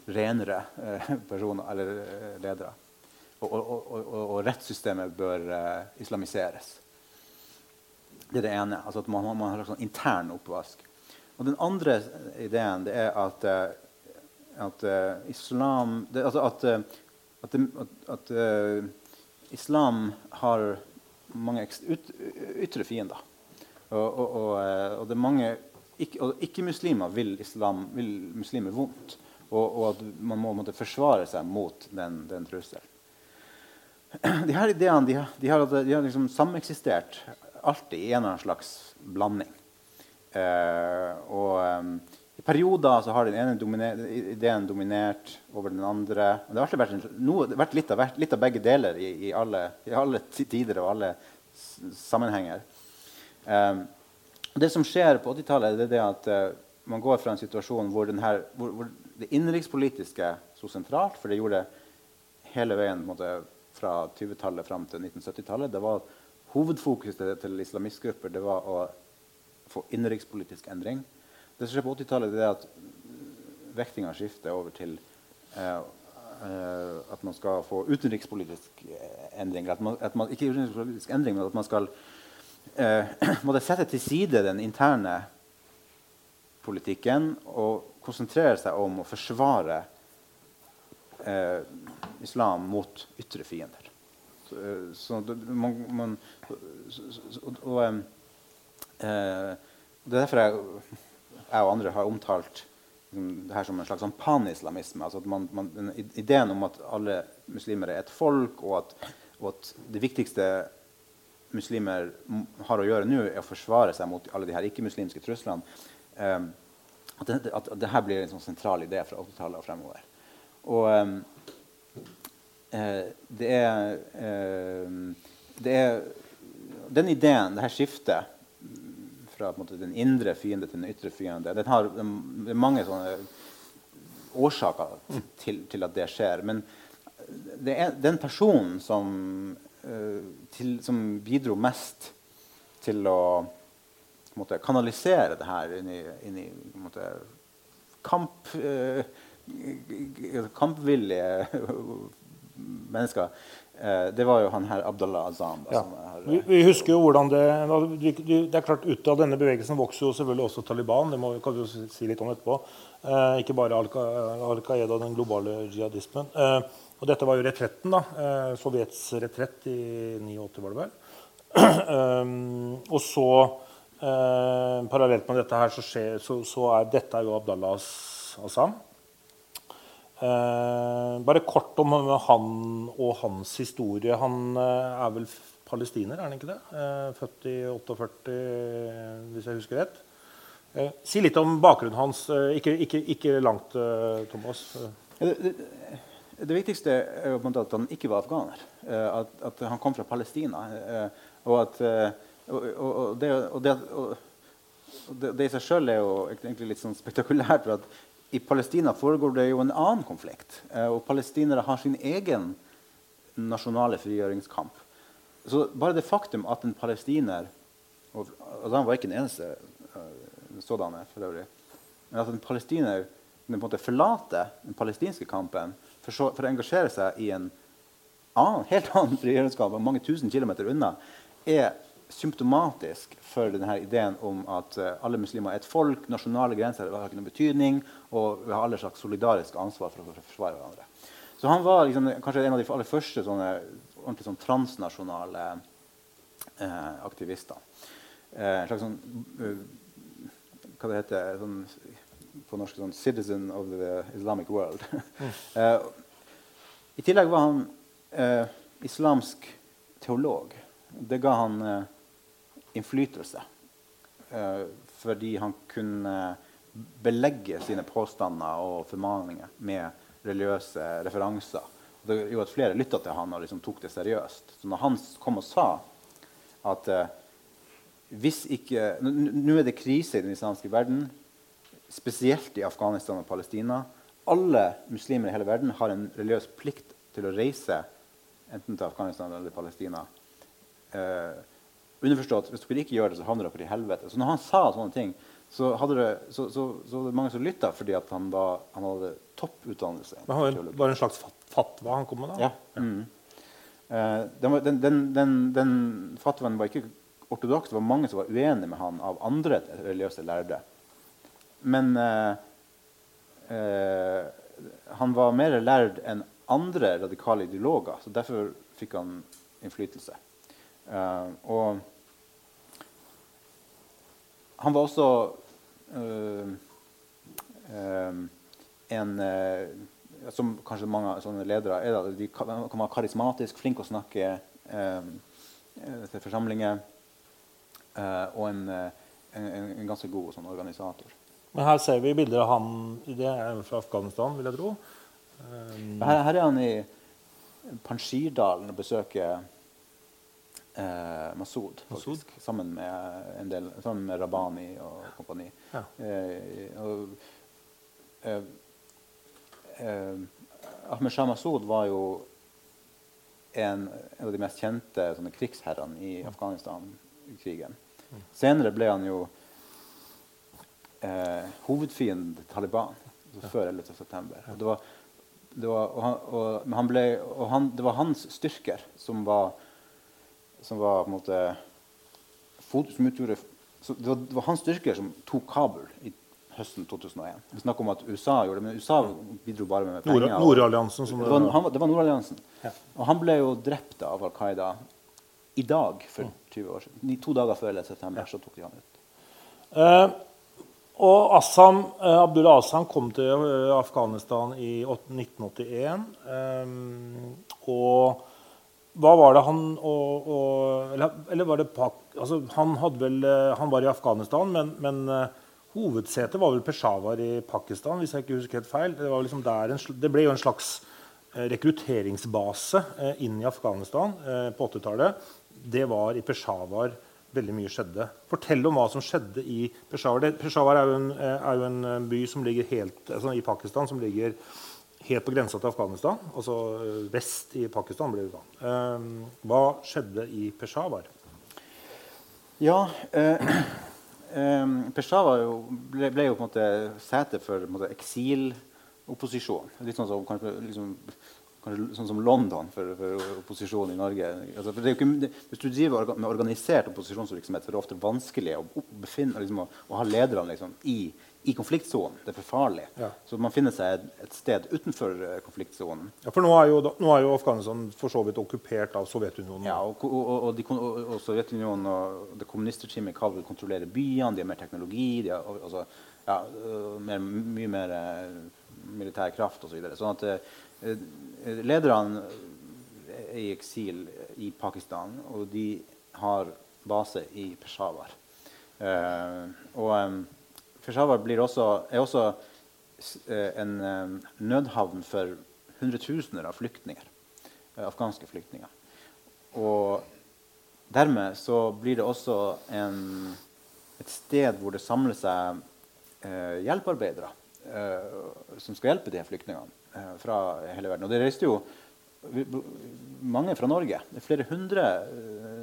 renere eh, personer eller eh, ledere. Og, og, og, rettssystemet bør eh, islamiseres. Det er det ene. altså at Man, man har en sånn intern oppvask. Og Den andre ideen det er at, at islam det, altså at, at, at islam har mange ytre fiender. Og, og, det er mange ikke-muslimer ikke vil, vil muslimer vondt. Og, og, at man må måtte forsvare seg mot den, den trusselen. De her ideene de, de har, de har liksom sameksistert alltid i en eller annen slags blanding. Eh, og perioder så har den ene dominer, ideen dominert over den andre. Det har vært, noe, vært, litt, av, litt, av, begge deler i, i, alle, i, alle, tider og alle sammenhenger. Um, det som skjer på 80-tallet, er det at uh, man går fra en situasjon hvor, her, hvor, hvor det innenrikspolitiske sto sentralt, for det gjorde det hele veien måte, fra 20-tallet fram til 1970-tallet. Det var Hovedfokuset til islamistgrupper det var å få innenrikspolitisk endring. Det som skjer på 80-tallet, er at vektinga skifter over til eh, eh, at man skal få utenrikspolitisk endring. At man, at man, ikke utenrikspolitisk endring, men at man skal eh, sette til side den interne politikken og konsentrere seg om å forsvare eh, islam mot ytre fiender. Så, eh, så man, man så, så, og, eh, Det er derfor jeg, jeg, og andre har omtalt liksom, det her som en slags sånn panislamisme. Altså man, man, ideen om at alle muslimer er et folk, og at, og at det viktigste muslimer har å gjøre nå, er å forsvare seg mot alle de her ikke-muslimske truslene. Um, at, det, at, det her blir en sånn sentral idé fra 80-tallet og fremover. Og um, eh, det, er, eh, det er Den ideen, det her skiftet fra måte, den indre fiende til den ytre fiende den har, Det er mange årsaker til, til at det skjer. Men det er den personen som, uh, til, som bidro mest til å måte, kanalisere det her inn i, inn i måte, kamp, eh, kampvillige mennesker. Eh, det var jo han her Abdallah Azam. Da, ja. har, vi, vi, husker jo hvordan det Det er klart Ut av denne bevegelsen vokser jo selvfølgelig også Taliban. Det må, kan vi jo si litt om etterpå. Eh, ikke bare Al Qaida, den globale jihadismen. Eh, og dette var jo retretten. da, eh, Sovjets retrett i 89, var det vel. Um, og så Eh, parallelt med dette her så, skjer, så, så er dette er jo Abdallah Assam. Eh, bare kort om han og hans historie. Han eh, er vel palestiner, er han ikke det? Eh, født i 48, hvis jeg husker rett. Si litt om bakgrunnen hans. Ikke, ikke, ikke, langt, Thomas. Det, det, det, viktigste er jo at han ikke var afghaner. At, at han kom fra Palestina. og at og, og, det, og, det, det, i seg sjøl er jo egentlig litt sånn spektakulært. for at I Palestina foregår det jo en annen konflikt. Eh, og palestinere har sin egen nasjonale frigjøringskamp. Så bare det faktum at en palestiner og, og Han var ikke den eneste uh, sådanne, for øvrig. Men at en palestiner på en måte forlater den palestinske kampen for, så, for, å engasjere seg i en annen, helt annen frigjøringskamp mange tusen kilometer unna, er symptomatisk for denne ideen om at uh, alle muslimer er et folk, nasjonale grenser har ikke noen betydning, og vi har alle slags solidarisk ansvar for å forsvare hverandre. Så han var liksom, kanskje en av de aller første sånne, ordentlig sånn transnasjonale eh, aktivister. Eh, en slags sånn Hva det heter sånn, på norsk sånn 'citizen of the Islamic world'. eh, I tillegg var han islamsk teolog. Det ga han innflytelse. Eh, fordi han kunne belegge sine påstander og formaninger med religiøse referanser. Det gjorde at flere lytta til han og liksom tok det seriøst. Så når han kom og sa at eh, hvis ikke Nå er det krise i den islamske verden, spesielt i Afghanistan og Palestina. Alle muslimer i hele verden har en religiøs plikt til å reise enten til Afghanistan eller Palestina. Eh, Underforstått hvis dere ikke gjør det, så havner dere i helvete. Så når han sa sånne ting, så, hadde det, så, så, så det mange som lytta fordi han, var, han hadde topputdannelse. Men han var en slags fatwa han kom med? da? Ja. Mm. Den, den, den, den, den fatwaen var ikke ortodoks. Det var mange som var uenige med han av andre religiøse lærde. Men eh, eh, han var mer lærd enn andre radikale ideologer, så derfor fikk han innflytelse. Og han var også øh, øh, en Som kanskje mange sånne ledere er, da, de kan være karismatisk, flink å snakke til forsamlinger. og en, en, en, ganske god sånn, organisator. Men her ser vi bilder av han det er fra Afghanistan, vil jeg tro. Um, her, her, er han i Panjshirdalen og besøker eh, Masud, faktisk, sammen med, en del, sammen med Rabani og kompani. Ja. Eh, og, eh, eh Ahmed Shah Masud var jo en, en av de mest kjente sånne, krigsherrene i Afghanistan-krigen. Mm. Senere ble han jo eh, hovedfienden til Taliban altså før 11.9. Og, det var, det, var, og, han, og, han ble, og han, det var hans styrker som var som var på en måte som utgjorde, det var, det, var, hans styrker som tok Kabul i høsten 2001. Vi snakker om at USA gjorde det, men USA bidro bare med penger. Nordalliansen. Det, det, var, det var Nordalliansen. Ja. Og han ble jo drept av Al Qaida i dag for 20 år siden. To dager før 11. september så tok de han ut. Eh, og Assam, eh, Abdullah Assam kom til uh, Afghanistan i 1981. Eh, og hva var det han og, og eller, eller, var det Pak... Altså, han, vel, eh, han, var i Afghanistan, men, men uh, hovedsetet var vel Peshawar i Pakistan, hvis jeg ikke husker helt feil. Det, liksom en, det ble jo en slags uh, rekrutteringsbase inn i Afghanistan på 80-tallet. Det var i Peshawar veldig mye skjedde. Fortell om hva som skjedde i Peshawar. Peshawar er jo, en, er jo en by som ligger helt, altså i Pakistan som ligger helt på grensa til Afghanistan, altså eh, vest i Pakistan. ble det da. Ehm, hva skjedde i Peshawar? Ja eh, eh, Peshawar ble, ble, jo på en måte sete for eksilopposisjon. Litt sånn som, kanskje, liksom, kanskje, sånn som London for, for opposisjonen i Norge. Altså, ikke, det, hvis du driver med organisert opposisjonsvirksomhet, så er det ofte vanskelig å, befinne, liksom, å, å ha lederne liksom, i i konfliktsonen. Det er for farlig. Ja. Så man finner seg et sted utenfor uh, konfliktsonen. Ja, for nå er, jo, nå er, jo, Afghanistan for så vidt okkupert av Sovjetunionen. Ja, og, og, og, de, og Sovjetunionen og det kommunistregimet Kabul kontrollere byene, de har mer teknologi, de har altså, ja, øh, mer, mye mer uh, militær kraft osv. Så videre. sånn at uh, lederne er i eksil i Pakistan, og de har base i Peshawar. og um, Peshawar også, er også eh, en eh, nødhavn for hundretusener av flyktninger, eh, afghanske flyktninger. Og dermed så blir det også en, et sted hvor det samler seg eh, hjelpearbeidere eh, som skal hjelpe de flyktningene eh, fra hele verden. Og det reiste jo mange fra Norge. Er flere hundre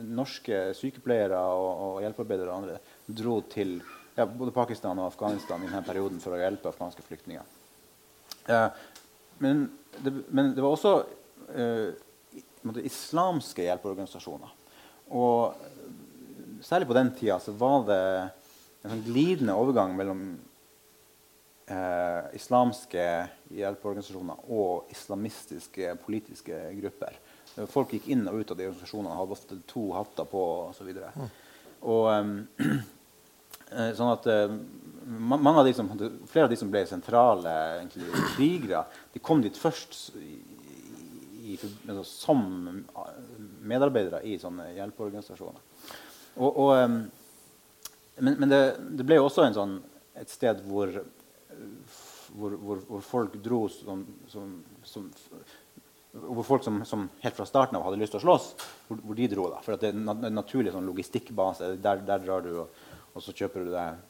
norske sykepleiere og, og hjelpearbeidere og andre dro til ja, både Pakistan og Afghanistan i denne perioden for å hjelpe afghanske flyktninger. Eh, men, det, men, det, var også eh, islamske hjelpeorganisasjoner. Og særlig på den tida så var det en sånn glidende overgang mellom eh, islamske hjelpeorganisasjoner og islamistiske politiske grupper. Folk gikk inn og ut av de organisasjonene, hadde ofte to hatter på osv. Og, så og um, sånn at uh, mange av de som, Flere av de som ble sentrale egentlig, krigere, de kom dit først i, i, altså, som medarbeidere i sånne hjelpeorganisasjoner. Og, og, men, men det, det, ble jo også sånn, et sted hvor, hvor, hvor, hvor folk dro som, som, som hvor folk som, som, helt fra starten av hadde lyst til å slåss, hvor, hvor de dro. da, For det er en naturlig sånn logistikkbase. Der, der drar du og og så kjøper du deg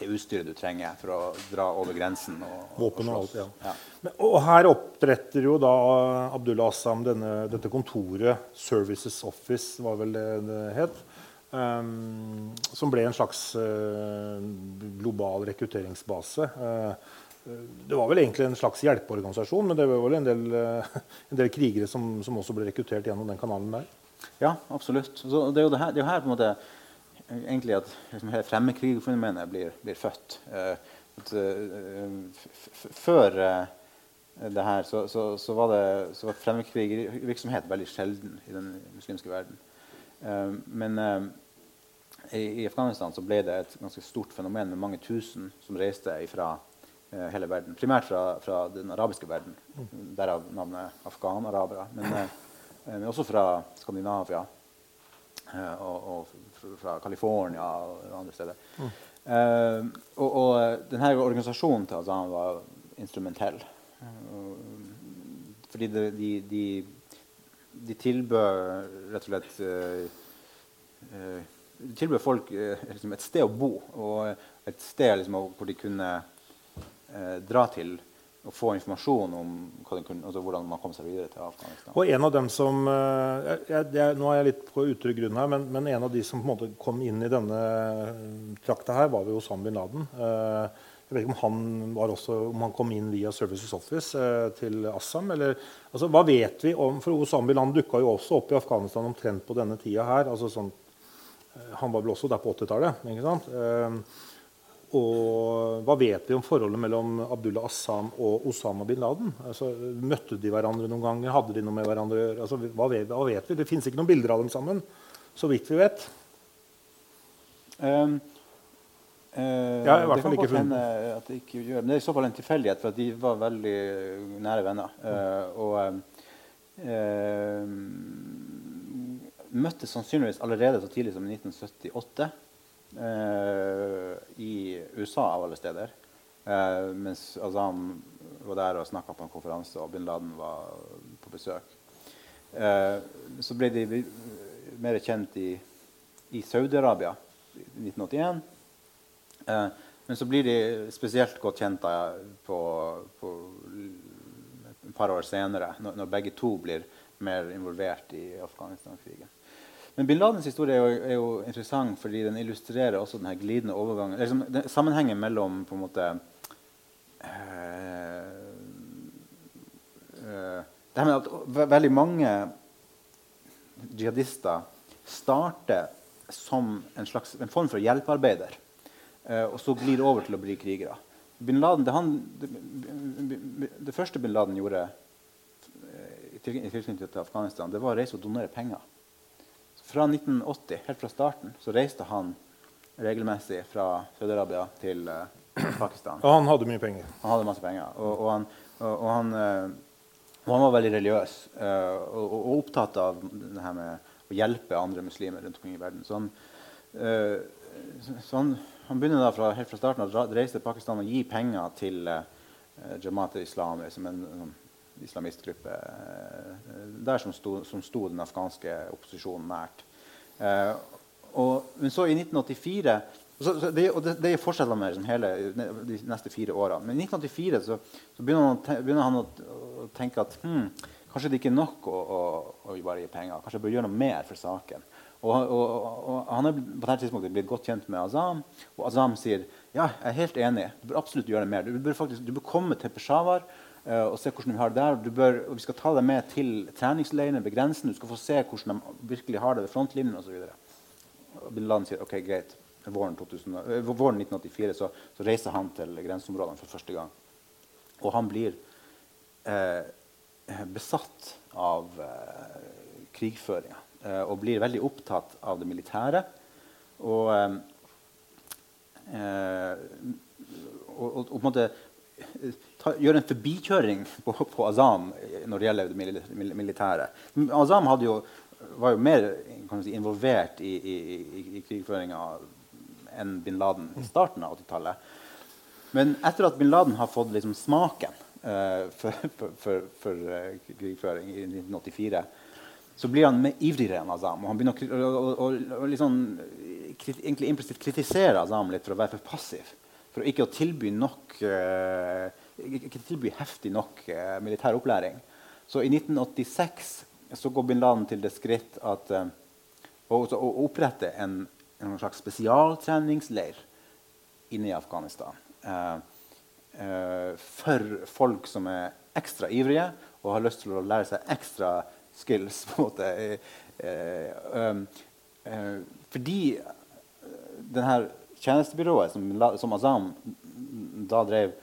det utstyret du trenger for å dra over grensen. Og, Våpen og, alt, ja. ja. Men, og her oppretter jo da Abdullah Assam denne, dette kontoret, Services Office, var vel det det het. Um, som ble en slags uh, global rekrutteringsbase. Uh, det var vel egentlig en slags hjelpeorganisasjon, men det var vel en del, uh, en del krigere som, som, også ble rekruttert gjennom den kanalen der. Ja, absolutt. Så det er jo det her, det er jo her på en måte egentlig at liksom, fremmedkrigerfenomenet blir, blir født. At, før det her så, så, så var, det, så var fremmedkrigervirksomhet veldig sjelden i den muslimske verden. men i, Afghanistan så ble det et ganske stort fenomen med mange tusen som reiste fra eh, hele verden. Primært fra, fra, den arabiske verden, derav navnet afghanarabere. Men, eh, men, også fra Skandinavia eh, og, og fra California og andre steder. Mm. Uh, og, og, denne organisasjonen til Azan var instrumentell. fordi de, de, de, de tilbød rett og slett uh, tilbød folk eh, liksom et sted å bo og et sted liksom, hvor de kunne eh, dra til og få informasjon om kunne, altså hvordan man kom seg videre til Afghanistan. Og en av dem som, eh, jeg, jeg, Nå er jeg litt på utrygg grunn her, men, men, en av de som på en måte kom inn i denne trakta her, var jo Osama bin Laden. Eh, jeg vet ikke om han, også, om han, kom inn via Services Office eh, til Assam. Eller, altså, hva vet vi om, for Osama bin Laden dukka jo også opp i Afghanistan omtrent på denne tida her. altså sånn Eh, han var vel også der på 80-tallet. Eh, og hva vet vi om forholdet mellom Abdullah Assam og Osama bin Laden? Altså, møtte de hverandre noen ganger? Hadde de noe med hverandre å gjøre? Altså, hva, vet, hva, vet, vi? Det fins ikke noen bilder av dem sammen, så vidt vi vet. Um, uh, ja, i hvert fall ikke funnet. det ikke gjør det er i så fall en tilfeldighet, for de var veldig nære venner. Uh, og uh, møttes sannsynligvis allerede så tidlig som i 1978 eh, i USA, av alle steder. Eh, mens Azam var der og snakka på en konferanse, og bin Laden var på besøk. Eh, så ble de mer kjent i, i Saudi-Arabia i 1981. Eh, men så blir de spesielt godt kjent på, på et par år senere, når, når begge to blir mer involvert i Afghanistan-krigen. Men bin Ladens historie er jo, er jo, interessant fordi den illustrerer også denne glidende overgangen. Liksom, den, sammenhengen mellom på en måte øh, øh, Det her med at veldig mange jihadister starter som en, slags, en form for hjelpearbeider, øh, og så glir over til å bli krigere. Bin Laden, det, han, det, det første bin Laden gjorde i tilknytning til Afghanistan, det var å reise og donere penger. Fra 1980, helt fra starten, så reiste han regelmessig fra Saudi-Arabia til uh, Pakistan. Og han hadde mye penger? Han hadde masse penger. Og, og, han, og, han, uh, og han, var veldig religiøs uh, og, opptatt av det her med å hjelpe andre muslimer rundt omkring i verden. Så han, så han, han begynner da fra, helt fra starten å reise til Pakistan og gi penger til Jamaat Islam, som en, en islamistgruppe eh, der som sto, som sto, den afghanske opposisjonen nært. Eh, og, men så i 1984 så, så det, og det, det er forskjeller med liksom, hele de neste fire årene. Men i 1984 så, så begynner, han, begynner, han, å, tenke at hmm, kanskje det ikke er nok å, å, å, bare gi penger. Kanskje jeg bør gjøre noe mer for saken. Og, og, og, Han er på dette tidspunktet blitt godt kjent med Azam, og Azam sier ja, jeg er helt enig. Du bør absolutt gjøre mer. Du bør, faktisk, du bør komme til Peshawar og se hvordan vi har det der. Bør, vi skal ta deg med til treningsleirene ved grensen. Du skal få se hvordan de virkelig har det ved frontlinjen osv. Bin Laden sier ok, greit. Våren, 2000, uh, eh, våren 1984 så, så, reiser han til grenseområdene for første gang. Og han blir uh, besatt av uh, krigføringa og blir veldig opptatt av det militære. Og, og, og, og på en måte ta, gjøre en forbikjøring på, på, Azam når det gjelder det militære. Azam jo, var jo mer si, involvert i, i, i, i krigføringa enn bin Laden i starten av 80-tallet. Men etter at bin Laden har fått liksom, smaken uh, for, for, for, for uh, krigføring i 1984, så blir han mer ivrigere enn Azam. Og han begynner å, å, å, liksom, krit, egentlig kritisere Azam litt for å være for passiv. For ikke å tilby nok uh, ikke tilby heftig nok eh, militær opplæring. Så i 1986 så går bin Laden til det skritt at, eh, å, å opprette en, en, slags spesialtreningsleir inne i Afghanistan Eh, uh, for folk som er ekstra ivrige og har lyst til å lære seg ekstra skills. på en måte. Um, fordi denne tjenestebyrået som, som Azam da drev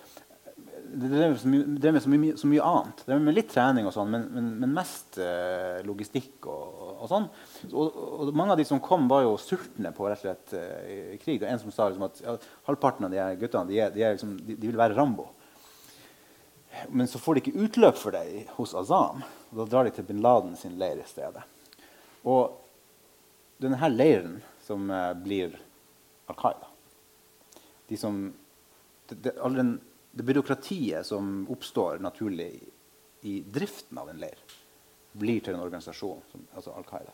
det drev, med så mye, så mye, annet. Det drev med litt trening, og sånn, men, men, men, mest eh, logistikk. og, og sånn. Og, og, Mange av de som kom, var jo sultne på rett og slett eh, krig. Og en som sa liksom, at ja, halvparten av de her guttene de, er, de, er liksom, de, de, vil være Rambo. Men så får de ikke utløp for det hos Azam. Og da drar de til bin Laden sin leir i stedet. Og denne leiren som eh, blir Al Qaida de som, det, det, den, det, byråkratiet som oppstår naturlig i, driften av en leir, blir til en organisasjon, som, altså Al Qaida.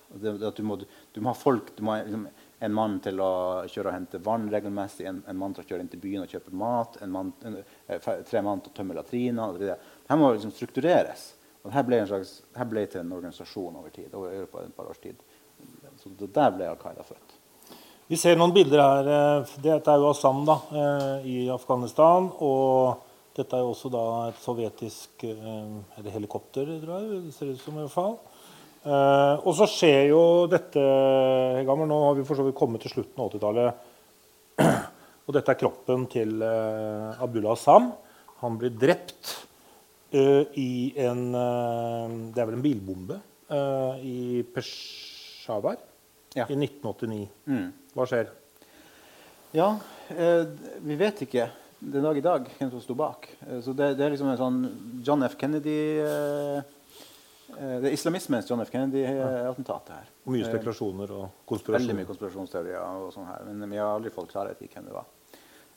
Du må, du, må, ha folk, du må ha liksom, en mann til å kjøre og hente vann regelmessig, en, en mann til å kjøre inn til byen og kjøpe mat, en mann, en, eh, tre mann til å tømme latriner. Dette må liksom struktureres. Og dette ble, slags, dette ble til en organisasjon over tid. over et par års tid. Så Der ble Al Qaida født. Vi ser noen bilder her. Eh, dette er jo Assam da, eh, i Afghanistan. Og dette er jo også da et sovjetisk eh, eller helikopter, tror jeg. Det ser ut som i hvert fall. Og så skjer jo dette Hegammer, Nå har vi for så vidt kommet til slutten av 80-tallet. Og dette er kroppen til Abdullah Assam. Han blir drept i en Det er vel en bilbombe i Peshawar ja. i 1989. Mm. Hva skjer? Ja, eh, vi vet ikke den dag i dag hvem som sto bak. Eh, så det, det, er liksom en sånn John F. Kennedy eh, eh Det er islamismens John F. Kennedy-attentatet her. Og mye spekulasjoner og konspirasjoner. Veldig mye konspirasjonsteorier. og sånn her, Men vi har aldri fått klarhet i hvem det var.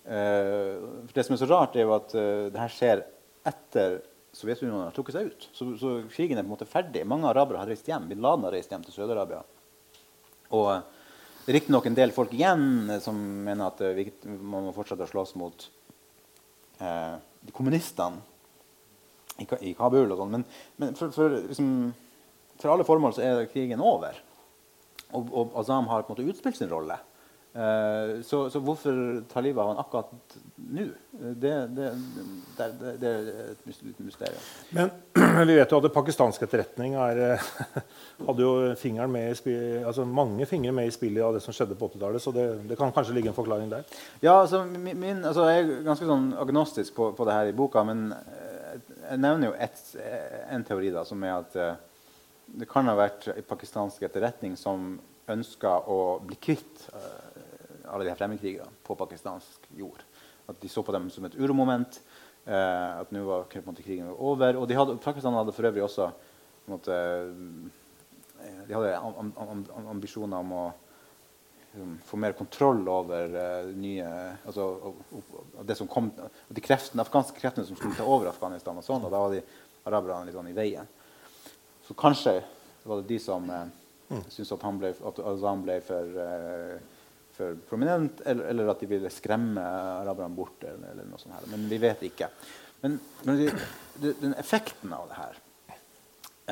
Eh, det som er så rart, er jo at uh, det her skjer etter Sovjetunionen har trukket seg ut. Så, så, krigen er på en måte ferdig. Mange arabere har reist hjem. Bin Laden har reist hjem til Sør-Arabia. Og riktignok en del folk igjen som mener at man må fortsette å slåss mot eh, kommunistene i, i, Kabul. og sånn, Men, men for, for, liksom, for, alle formål så er krigen over. Og, og Azam har på en måte utspilt sin rolle. Uh, så, så, hvorfor ta livet av han akkurat nå? Det, det, det, det, er et mysterium. Men vi vet jo at det pakistanske etterretning er, eh, hadde jo fingeren med i altså mange fingre med i spillet av det som skjedde på 80-tallet. Så det, kan kanskje ligge en forklaring der? Ja, altså, min, altså Jeg er ganske sånn agnostisk på, på det her i boka. Men eh, jeg nevner jo et, en teori da, som er at det kan ha vært pakistansk etterretning som ønska å bli kvitt alle de her fremmedkrigerne på pakistansk jord. At de så på dem som et uromoment. Eh, at nå var krigen over. Og hadde, Pakistan hadde for øvrig også måte, eh, de hadde am, am, am, ambisjoner om å liksom, få mer kontroll over uh, nye altså, og, og, det som kom, de kreftene, afghanske kreftene som skulle ta over Afghanistan. Og sånn, og da var de araberne litt sånn i veien. Så kanskje var det de som uh, mm. syntes at, han ble, at han ble for uh, for prominent, eller, eller, at de ville skremme araberne bort. Eller, eller, noe sånt her. Men vi vet ikke. Men, men de, de, den effekten av det her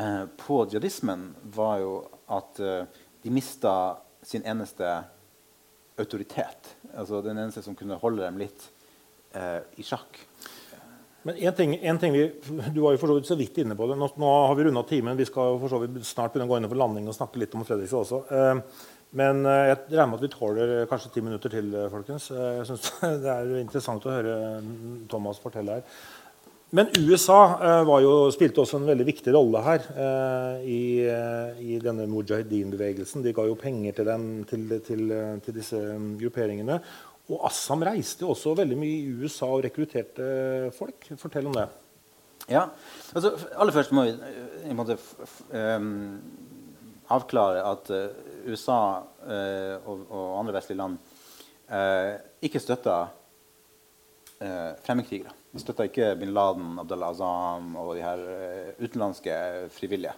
eh, på jihadismen var jo at eh, de mista sin eneste autoritet. Altså den eneste som kunne holde dem litt eh, i sjakk. Men en ting, en ting vi, Du var jo for så vidt så vidt inne på det. Nå, nå har vi runda timen. Vi skal for så vidt snart begynne å gå inn for landing og snakke litt om Fredrikstad også. Eh, men eh, jeg regner med at vi tåler eh, kanskje ti minutter til. Folkens. Jeg synes Det er interessant å høre mm, Thomas fortelle her. Men USA jo, spilte også en veldig viktig rolle her i, i denne mujahedin-bevegelsen. De ga jo penger til, dem, til, til, til, disse mm, grupperingene. Og Assam reiste også veldig mye i USA og rekrutterte folk. Fortell om det. Ja, altså Aller først må vi en måte, um, avklare at uh, USA uh, og, og, andre vestlige land uh, ikke støtta uh, fremmedkrigere. De støtta ikke bin Laden, Abdel Azam og de her utenlandske frivillige.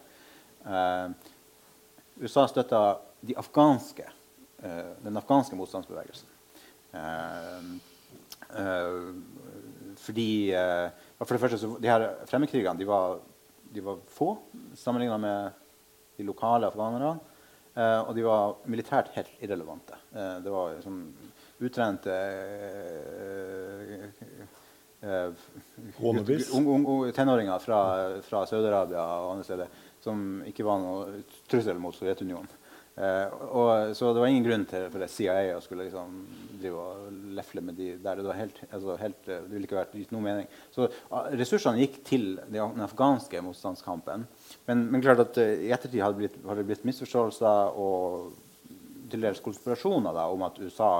USA støtta de afghanske, den afghanske motstandsbevegelsen. Fordi For det første, så, de her fremmedkrigerne de var, de var få sammenligna med de lokale afghanerne. Og de var militært helt irrelevante. Det var liksom utrente uh, tenåringer fra, fra Saudi-Arabia og andre steder som ikke var noe trussel mot Sovjetunionen. Og, så det var ingen grunn til for CIA å skulle liksom, drive og lefle med de der. Det, helt, altså helt, det ville ikke vært gitt noen mening. Så ressursene gikk til den afghanske motstandskampen. Men, men klart at i ettertid har det blitt, blitt misforståelser og til dels konspirasjoner da, om at USA,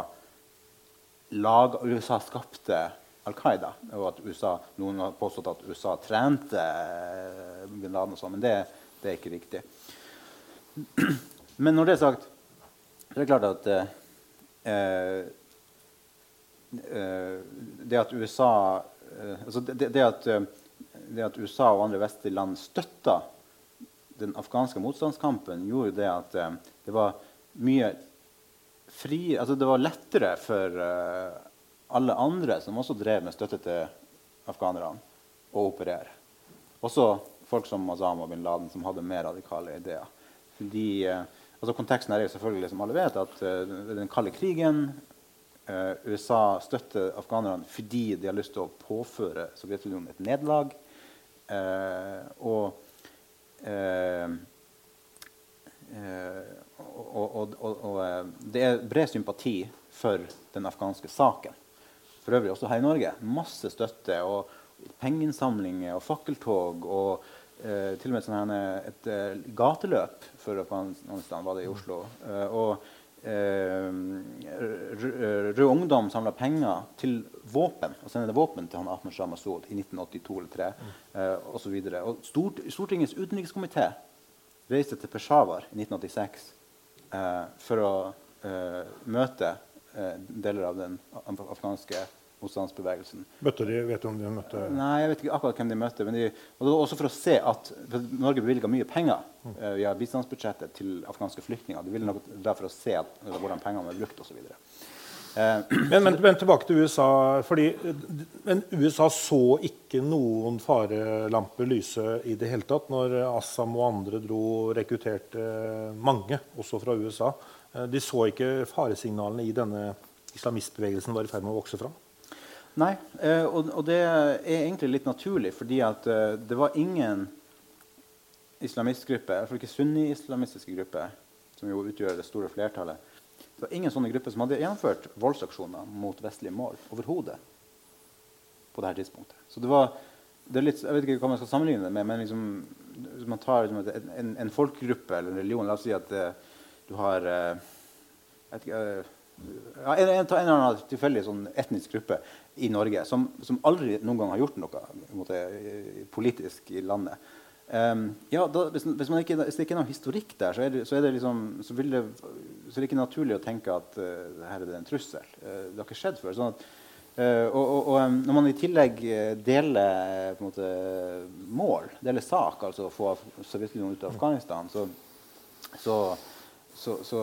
lag, USA skapte Al Qaida. Og at USA, noen har påstått at USA trente bin Laden og sånn. Men det, det, er ikke riktig. Men når det er sagt, så er det klart at eh, Eh, det at USA eh, altså det, det, at, eh, det, at, USA og andre vestlige land støtta den afghanske motstandskampen, gjorde det at det var mye fri altså Det var lettere for alle andre som også drev med støtte til afghanerne, å operere. Også folk som Azam og bin Laden, som hadde mer radikale ideer. Fordi, altså Konteksten er jo selvfølgelig, som alle vet, at den kalde krigen Uh, USA støtter afghanerne fordi de har lyst til å påføre Sovjetunionen et nederlag. Uh, og, uh, og, og, og, det er bred sympati for den afghanske saken. For øvrig også her i Norge. Masse støtte og pengeinnsamlinger og fakkeltog. og til og med sånn et gateløp for Afghanistan var det i Oslo. og Eh, Rød Ungdom samla penger til våpen. og sendte våpen til han Ahmed Shah Masud i 1982 eller 2003 mm. eh, osv. Stort, Stortingets utenrikskomité reiste til Peshawar i 1986 eh, for å eh, møte eh, deler av den afghanske motstandsbevegelsen. Møtte de, Vet du om de møtte Nei, jeg vet ikke akkurat hvem de møtte. men de, og det var også for å se at Norge bevilga mye penger uh, via bistandsbudsjettet til afghanske flyktninger. De ville nok for å se at, hvordan pengene var brukt osv. Uh, men, men, men, tilbake til USA. fordi men USA så ikke noen farelamper lyse i det hele tatt når Assam og andre dro rekrutterte mange, også fra USA. Uh, de så ikke faresignalene i denne islamistbevegelsen var i ferd med å vokse fram? Nei, eh, og, og, det er egentlig litt naturlig, fordi at eh, det var ingen islamistgruppe, iallfall ikke sunni-islamistiske grupper, som jo utgjør det store flertallet, det var ingen sånne grupper som hadde gjennomført voldsaksjoner mot vestlige mål overhodet på dette tidspunktet. Så det var det litt, Jeg vet ikke hva man skal sammenligne det med, men liksom, hvis man tar liksom, en, en, folkegruppe eller en religion La oss si at uh, du har uh, et, uh, en, en, en, eller annen tilfeldig sånn etnisk gruppe i Norge som, som, aldri noen gang har gjort noe måte, politisk i landet. Um, ja, da, hvis, hvis, ikke, hvis, det ikke er noen historikk der, så er det, så er det, liksom, så det, så er det ikke naturlig å tenke at uh, her er det en trussel. Uh, det har ikke skjedd før. Sånn at, uh, og, og, og um, når man i tillegg deler måte, mål, deler sak, altså å få Sovjetunionen ut av Afghanistan, så, så så, så,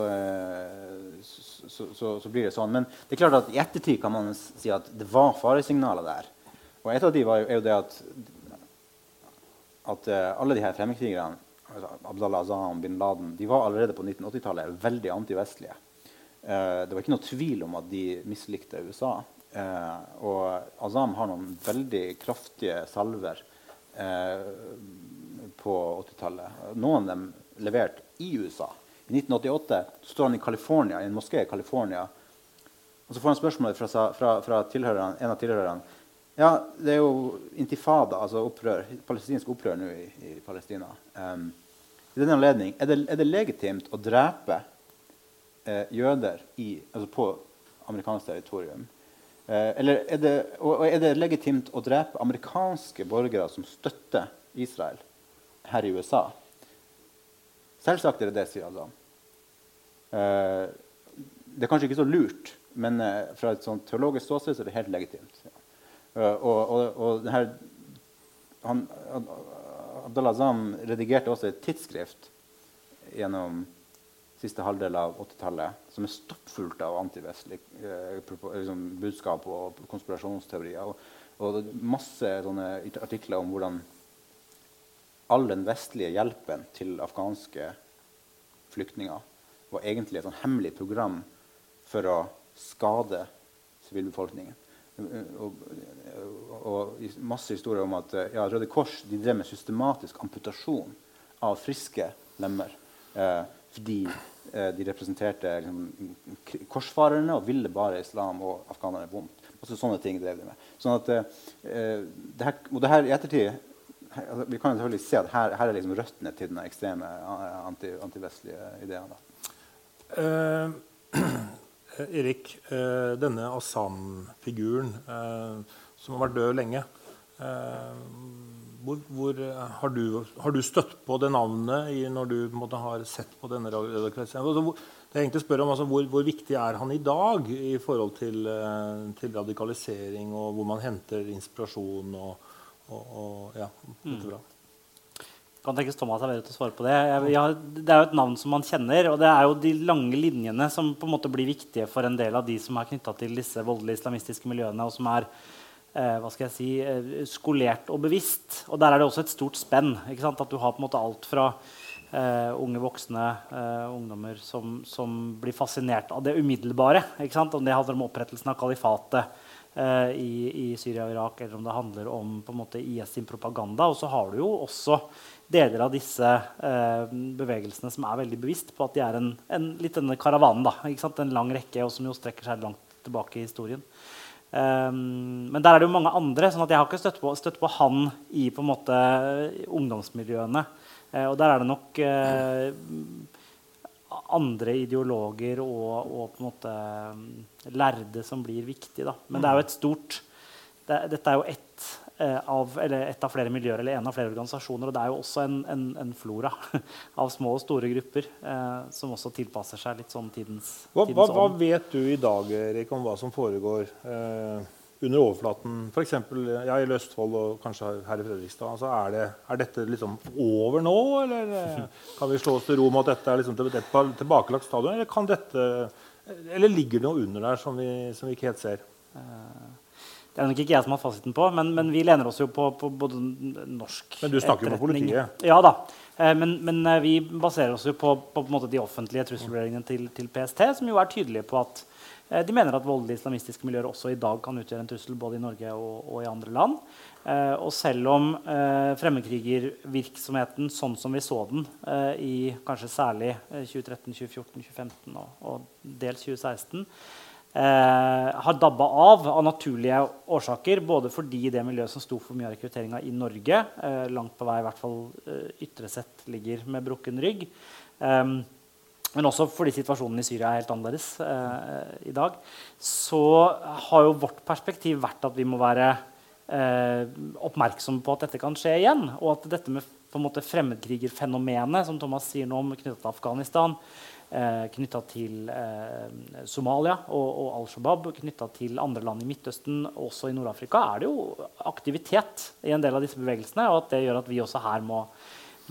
så, så, blir det sånn. Men det er klart at i ettertid kan man si at det var faresignaler der. Og et av de var, er jo det at, at uh, alle de her fremmedkrigerne, altså Abdallah Azam, bin Laden, de var allerede på 1980-tallet veldig antivestlige. Uh, det var ikke noe tvil om at de mislikte USA. Uh, og Azam har noen veldig kraftige salver på 80-tallet. Noen av dem levert i USA. I 1988 står han i California, i en moské i California. Og så får han spørsmålet fra, fra, fra en av tilhørerne. Ja, det er jo intifada, altså opprør, palestinsk opprør nå i, i Palestina. Um, I denne anledning er det, er det legitimt å drepe eh, jøder i, altså på amerikansk territorium. Eh, eller er det, og, og er det legitimt å drepe amerikanske borgere som støtter Israel her i USA? Selvsagt er det det, sier Adam. Eh, det er kanskje ikke så lurt, men eh, fra et sånt teologisk ståsted er det helt legitimt. Ja. Eh, og, og, og her, han, Abdallah Zam redigerte også et tidsskrift gjennom siste halvdel av 80-tallet som er stoppfullt av antivestlig eh, liksom budskap og konspirasjonsteorier. Og, og masse artikler om hvordan all den vestlige hjelpen til afghanske flyktninger var egentlig et sånn hemmelig program for å skade sivilbefolkningen. Og, og, og, masse historier om at ja, Røde Kors de drev med systematisk amputasjon av friske lemmer. Eh, fordi eh, de representerte liksom, korsfarerne og ville bare islam og afghanerne vondt. Også sånne ting drev de med. Sånn at, eh, det her, og det her i ettertid altså, Vi kan selvfølgelig se at her, her er liksom røttene til den ekstreme anti, antivestlige ideen. Uh, Erik, eh, denne Assam-figuren eh, som har vært død lenge hvor, hvor, har, du, har, du, støtt på det navnet i, når du måte, har sett på denne radikaliseringen? Altså, det jeg egentlig spør om, altså, hvor, hvor, viktig er han i dag i forhold til, eh, til radikalisering, og hvor man henter inspirasjon og, og, og ja, dette bra. Kan tenkes Thomas er bedre til å svare på det. Jeg, jeg, det er jo et navn som man kjenner, og det er jo de lange linjene som på en måte blir viktige for en del av de som er knytta til disse voldelige islamistiske miljøene, og som er eh, hva skal jeg si, eh, skolert og bevisst. Og der er det også et stort spenn. At du har på en måte alt fra Uh, unge voksne uh, ungdommer som, som, blir fascinert av det umiddelbare. Om det handler om opprettelsen av kalifatet uh, i, i, Syria og Irak, eller om det handler om på en måte, IS sin propaganda. Og så har du jo også deler av disse bevegelsene som er veldig bevisst på at de er en, en litt denne karavanen. Da, en lang rekke, og som jo strekker seg langt tilbake i historien. Um, men der er det jo mange andre, sånn at jeg har ikke støtt på, støtt på han i på en måte ungdomsmiljøene. Eh, og der er det nok eh, andre ideologer og, og, på en måte mm, lærde som blir viktig. Da. Men det er jo et stort det, Dette er jo ett eh, av, et av flere miljøer eller en av flere organisasjoner. Og det er jo også en, en, en flora av små og store grupper eh, som også tilpasser seg litt sånn tidens, hva, hva, hva, vet du i dag Erik, om hva som foregår? Eh, under overflaten, f.eks. Ja, i Østfold og kanskje her i Fredrikstad. Altså, er, det, er, dette liksom over nå, eller eh, kan vi slå oss til ro med at dette er liksom et tilbakelagt stadion? Eller, kan dette, eller ligger det noe under der som vi, som vi ikke helt ser? Eh, det er nok ikke jeg som har fasiten på, men, men, vi lener oss jo på, på både norsk Men du snakker jo med politiet? Ja da. Eh, men, men, vi baserer oss jo på, på, på de offentlige trusselvurderingene til, til, PST, som jo er tydelige på at de mener at voldelige islamistiske miljøer også i dag kan utgjøre en trussel både i Norge og, og i andre land. Eh, og selv om eh, fremmedkrigervirksomheten sånn som vi så den eh, i kanskje særlig 2013, 2014, 2015 og, og dels 2016 eh, har dabba av av naturlige årsaker. Både fordi det miljøet som sto for mye av rekrutteringa i Norge, eh, langt på vei i hvert fall ytre sett ligger med brukken rygg. Um, men også fordi situasjonen i Syria er helt annerledes eh, i dag, så har jo vårt perspektiv vært at vi må være eh, oppmerksomme på at dette kan skje igjen. Og at dette med på en måte fremmedkrigerfenomenet som Thomas sier nå om knytta til Afghanistan, eh, knytta til eh, Somalia og, og Al Shabaab, knytta til andre land i Midtøsten, også i Nord-Afrika, er det jo aktivitet i en del av disse bevegelsene. Og at det gjør at vi også her må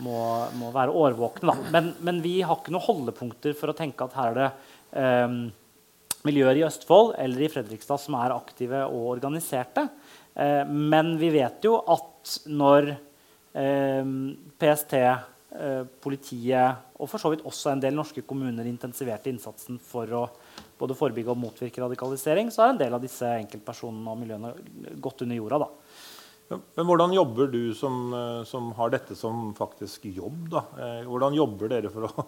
må, må være årvåkne. Men, men, vi har ikke noen holdepunkter for å tenke at her er det eh, miljøer i Østfold eller i Fredrikstad som er aktive og organiserte. Eh, men vi vet jo at når eh, PST, politiet og for så vidt også en del norske kommuner intensiverte innsatsen for å både forebygge og motvirke radikalisering, så har en del av disse enkeltpersonene og miljøene gått under jorda. da. Men hvordan jobber du som, eh, som, har dette som faktisk jobb? Da? Eh, hvordan jobber dere for å,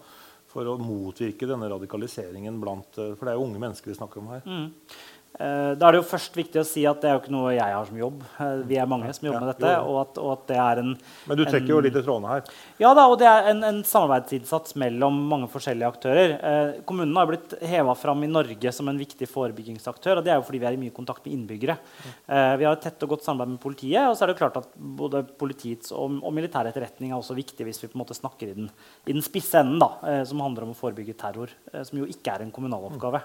for å motvirke denne radikaliseringen blant eh, For det er jo unge mennesker vi snakker om her. Mm. Eh, da er det jo først viktig å si at det er jo ikke noe jeg har som jobb. Eh, vi er mange som jobber med dette. Og at, og at det er en, Men du trekker en, jo litt i trådene her. Ja, da, og det er en, en samarbeidsinnsats mellom mange forskjellige aktører. Eh, kommunen har blitt heva fram i Norge som en viktig forebyggingsaktør. og Det er jo fordi vi er i mye kontakt med innbyggere. Eh, vi har et tett og godt samarbeid med politiet. Og så er det jo klart at både politiets og, og militær etterretning er også viktig hvis vi på en måte snakker i den, i den spisse enden, da, eh, som handler om å forebygge terror. Eh, som jo ikke er en kommunal oppgave,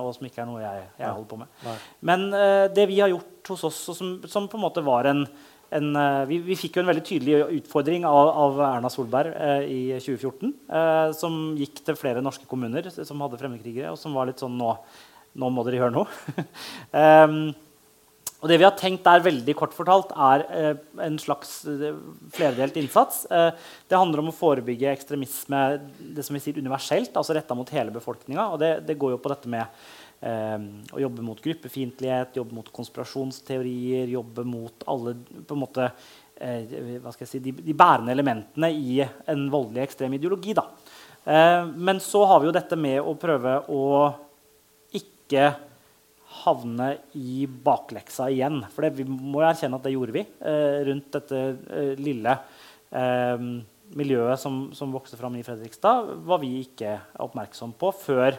og som ikke er noe jeg, jeg holder på med med. Nei. Men uh, det vi har gjort hos oss, som, som på en måte var en, en uh, vi, vi, fikk jo en veldig tydelig utfordring av, av Erna Solberg uh, i 2014. som gikk til flere norske kommuner som hadde fremmedkrigere, og som var litt sånn Nå, nå må dere gjøre noe. um, Og det vi har tenkt der, veldig kort fortalt, er eh, en slags eh, flerdelt innsats. Eh, det handler om å forebygge ekstremisme det som vi sier universelt, altså retta mot hele befolkninga. Og det, det, går jo på dette med å jobbe mot gruppefiendtlighet, jobbe mot konspirasjonsteorier, jobbe mot alle på en måte, eh, si, de, de, bærende elementene i en voldelig ekstrem ideologi. Da. Eh, men så har vi jo dette med å prøve å ikke havne i bakleksa igjen. For det, vi må erkjenne at det gjorde vi eh, rundt dette eh, lille eh, miljøet som, som, vokste fram i Fredrikstad. var vi ikke oppmerksom på før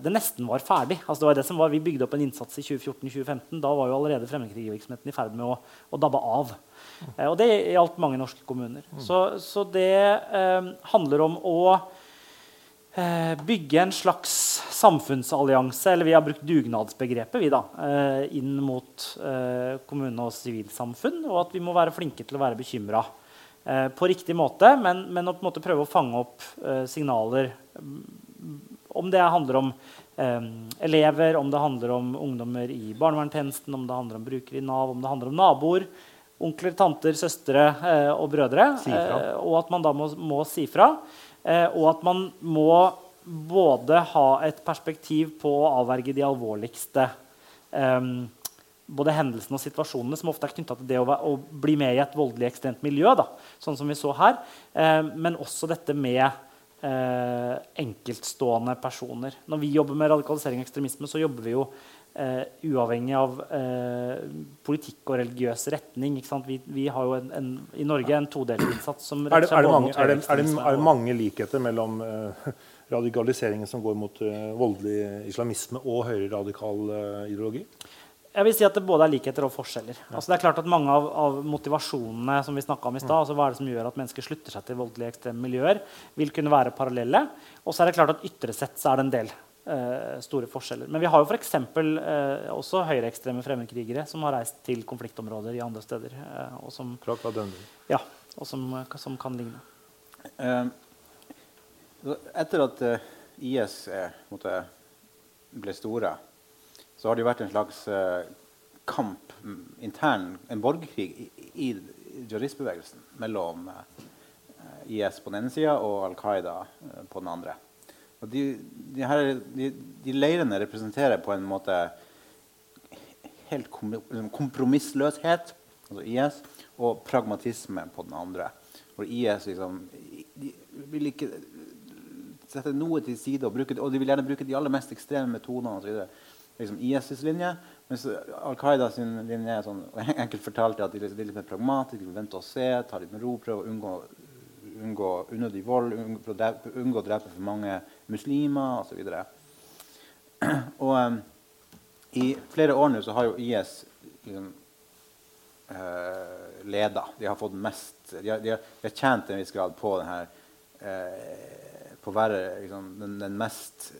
det nesten var ferdig. Altså, det var det som var, vi bygde opp en innsats i 2014-2015. Da var jo allerede fremmedkrigervirksomheten i ferd med å, å dabbe av. Eh, og det gjaldt mange norske kommuner. Mm. Så, så, det eh, handler om å Eh, bygge en slags samfunnsallianse, eller vi har brukt dugnadsbegrepet vi da, eh, inn mot eh, kommune og sivilsamfunn, og at vi må være flinke til å være bekymra på riktig måte, men, men, å måte prøve å fange opp signaler mm, om det handler om elever, om det handler om ungdommer i barnevernstjenesten, om det handler om brukere i Nav, om det handler om naboer, onkler, tanter, søstre og brødre, og at man da må, må si fra. Eh, og at man må både ha et perspektiv på å avverge de alvorligste eh, både hendelsene og situasjonene som ofte er knytta til det å, å, bli med i et voldelig ekstremt miljø, da, sånn som vi så her, eh, men også dette med eh, enkeltstående personer. Når vi jobber med radikalisering og ekstremisme, så jobber vi jo eh, uavhengig av eh, politikk og religiøs retning. Vi, vi, har jo en, en, i Norge en todelingsinnsats som er det, er, det mange, er, det, er, det, mange likheter mellom uh, radikaliseringen som går mot voldelig islamisme, og høyreradikal ideologi? Jeg vil si at det både er likheter og forskjeller. Ja. Altså det er klart at Mange av, av motivasjonene som vi om i sted, mm. altså hva er det som gjør at mennesker slutter seg til voldelige ekstreme miljøer, vil kunne være parallelle. Og så er det klart at ytre sett så er det en del eh, store forskjeller. Men vi har jo f.eks. Eh, også høyreekstreme fremmedkrigere som har reist til konfliktområder i andre steder. Eh, og som, ja, og som, som kan ligne. Uh, etter at uh, IS uh, måtte, ble store, så har det jo vært en slags uh, kamp, intern, en borgerkrig i, i jihadistbevegelsen mellom IS på den ene sida og Al Qaida på den andre. Og de, de, her, de, de, leirene representerer på en måte helt liksom kompromissløshet, altså IS, og pragmatisme på den andre. Hvor IS liksom, de vil ikke sette noe til side, og, bruke, og de vil gjerne bruke de aller mest ekstreme metodene. Og så liksom IS' linje. Mens Al Qaida sin linje er sånn, enkelt fortalt at de er litt mer pragmatiske, vil vente og se, ta litt med ro, prøve å unngå, unngå unødig vold, unngå, unngå å drepe for mange muslimer osv. Og, um, i flere år nå så har jo IS liksom, uh, leda. De har fått mest De har, de har, de har tjent en viss grad på den her uh, På å være liksom, den, den, mest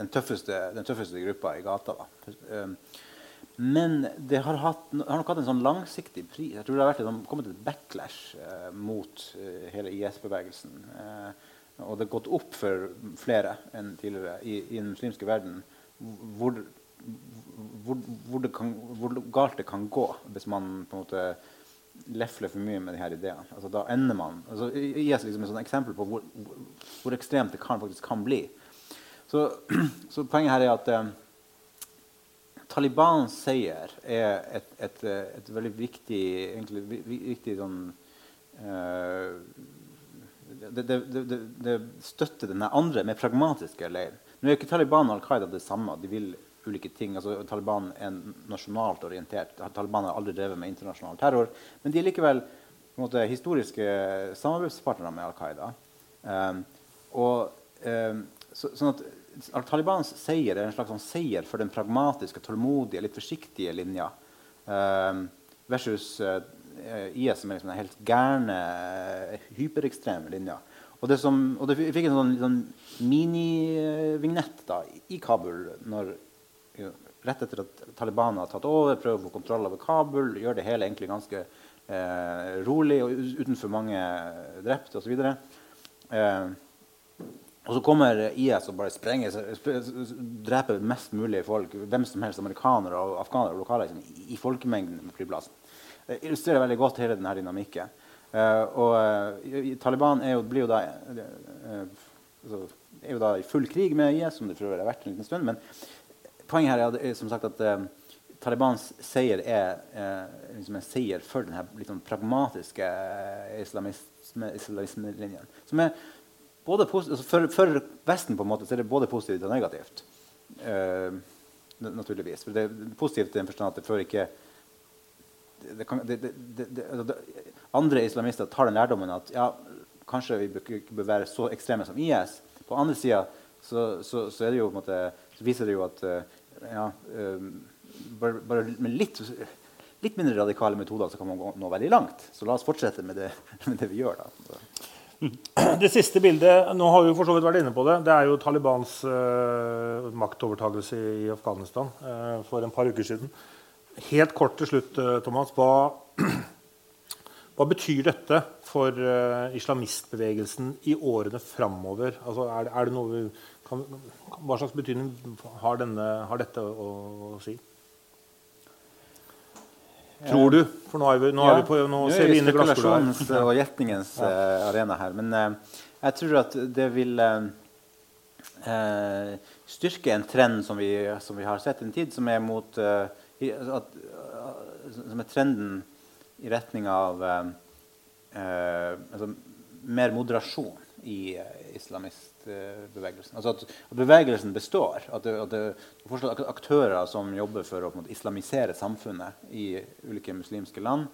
den tøffeste, den tøffeste gruppa i gata. Da. men det har, hatt, har, nok hatt en sånn langsiktig pris. Jeg tror det har vært, et, kommet et backlash uh, mot uh, hele IS-bevegelsen. Uh, og det har gått opp for flere enn tidligere i, i den muslimske verden hvor, hvor, hvor, det kan, hvor, galt det kan gå hvis man på en måte lefler for mye med de her ideene. Altså, da ender man altså, IS liksom et eksempel på hvor, ekstremt det kan, faktisk kan bli. Så, så poenget her er at eh, Talibans seier er et, et, et veldig viktig, egentlig, viktig sånn, eh, det, det, det, støtter den andre, mer pragmatiske leiren. Nå er ikke Taliban og Al Qaida det samme. De vil ulike ting. Altså, Taliban er nasjonalt orientert. Taliban har aldri drevet med internasjonal terror. Men de er likevel måte, historiske samarbeidspartnere med Al Qaida. Um, og, um, så, sånn at Talibans seier er en slags sånn seier for den pragmatiske, tålmodige, litt forsiktige linja. Uh, versus uh, Eh, IS som er liksom den helt gærne, eh, hyperekstreme linja. Og det, som, og det fikk en sånn, sånn minivignett i Kabul når, rett etter at Taliban har tatt over, prøver å få kontroll over Kabul, gjør det hele egentlig ganske eh, rolig og utenfor mange drepte osv. Eh, Og så kommer IS og bare sprenger, dreper mest mulig folk, hvem som helst, amerikanere og afghanere og lokale, liksom, i folkemengden på flyplassen. Det illustrerer veldig godt hele denne dynamikken. Uh, og uh, Taliban jo, blir jo da, uh, er jo da i full krig med IS, som det for øvrig har vært en liten stund. Men poenget her er, som sagt at Talibans seier er liksom en seier for denne litt sånn pragmatiske islamismelinjen. Som er både altså for, for, Vesten på en måte så er det både positivt og negativt. naturligvis. For det er positivt i den forstand at det fører ikke det kan, altså, andre islamister tar den lærdommen at ja, kanskje vi ikke bør være så ekstreme som IS. På andre sida så, så, så, det så viser det jo at eh, ja, um, bare, bare, med litt, litt, mindre radikale metoder så kan man gå nå veldig langt. Så la oss fortsette med det, med det vi gjør. da. Det siste bildet nå har vi for så vidt vært inne på det, det er jo Talibans uh, maktovertagelse i Afghanistan uh, for en par uker siden. Helt kort til slutt, uh, Thomas. Hva, hva betyr dette for uh, islamistbevegelsen i årene framover? Altså, er, er, det noe vi kan, hva slags betydning har, denne, har dette å, å, si? Tror du? For nå, er vi, nå, ja, er vi på, nå, nå ser vi inn i glasskula. og gjetningens ja. uh, arena her. Men uh, jeg tror at det vil styrke en trend som vi, som vi, har sett en tid, som er mot at, som er trenden i retning av altså, mer moderasjon i eh, islamistbevegelsen. Altså at, at, bevegelsen består. At det, at det er aktører som jobber for å måte, islamisere samfunnet i ulike muslimske land.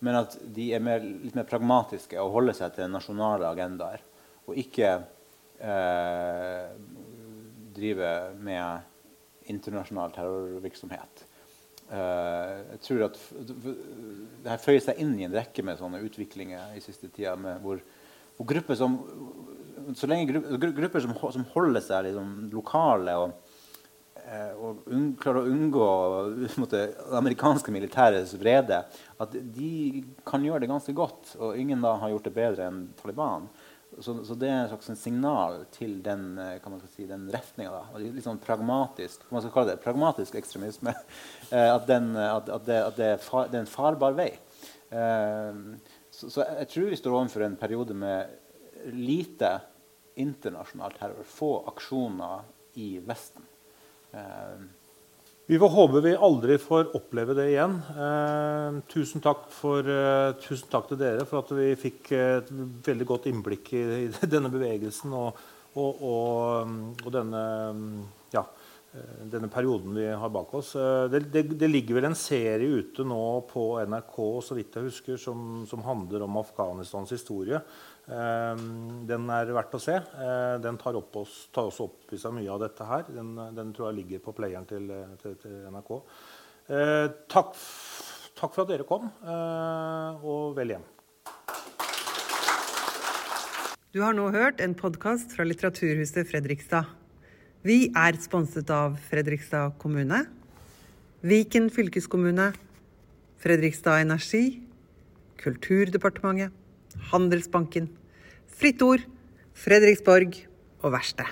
Men at de er mer, litt mer pragmatiske og holder seg til nasjonale agendaer. Og ikke eh, drive med internasjonal terrorvirksomhet. Uh, jeg tror at det her føyer seg inn i en rekke med sånne utviklinger i siste tida. Hvor, hvor, grupper som så lenge grupper, som, som, holder seg liksom, lokale og, uh, og un, klarer å unngå måtte, det amerikanske militærets vrede, at de kan gjøre det ganske godt. Og ingen da har gjort det bedre enn Taliban. Så, så, det er en slags signal til den, eh, kan man si, den retninga. Litt sånn pragmatisk man skal kalle det pragmatisk ekstremisme. Eh, at, den, at, at, det, at det, er far, det, er en farbar vei. Eh, så, så, jeg tror vi står overfor en periode med lite internasjonal terror. Få aksjoner i Vesten. Vi får håpe vi aldri får oppleve det igjen. Eh, tusen, takk for, eh, tusen, takk til dere for at vi fikk et veldig godt innblikk i, i denne bevegelsen og, og, og, og denne, ja, eh, denne, perioden vi har bak oss. Eh, det, det, det, ligger vel en serie ute nå på NRK så vidt jeg husker, som, som handler om Afghanistans historie. Ehm, den er verdt å se. Eh, den tar, oss, tar også opp i seg mye av dette her. Den, den tror jeg ligger på playeren til, til, til NRK. Eh, takk, takk, for at dere kom, eh, og vel hjem. Du har nå hørt en podkast fra Litteraturhuset Fredrikstad. Vi er sponset av Fredrikstad kommune, Viken fylkeskommune, Fredrikstad Energi, Kulturdepartementet Handelsbanken, Fritt Ord, Fredriksborg og Verksted.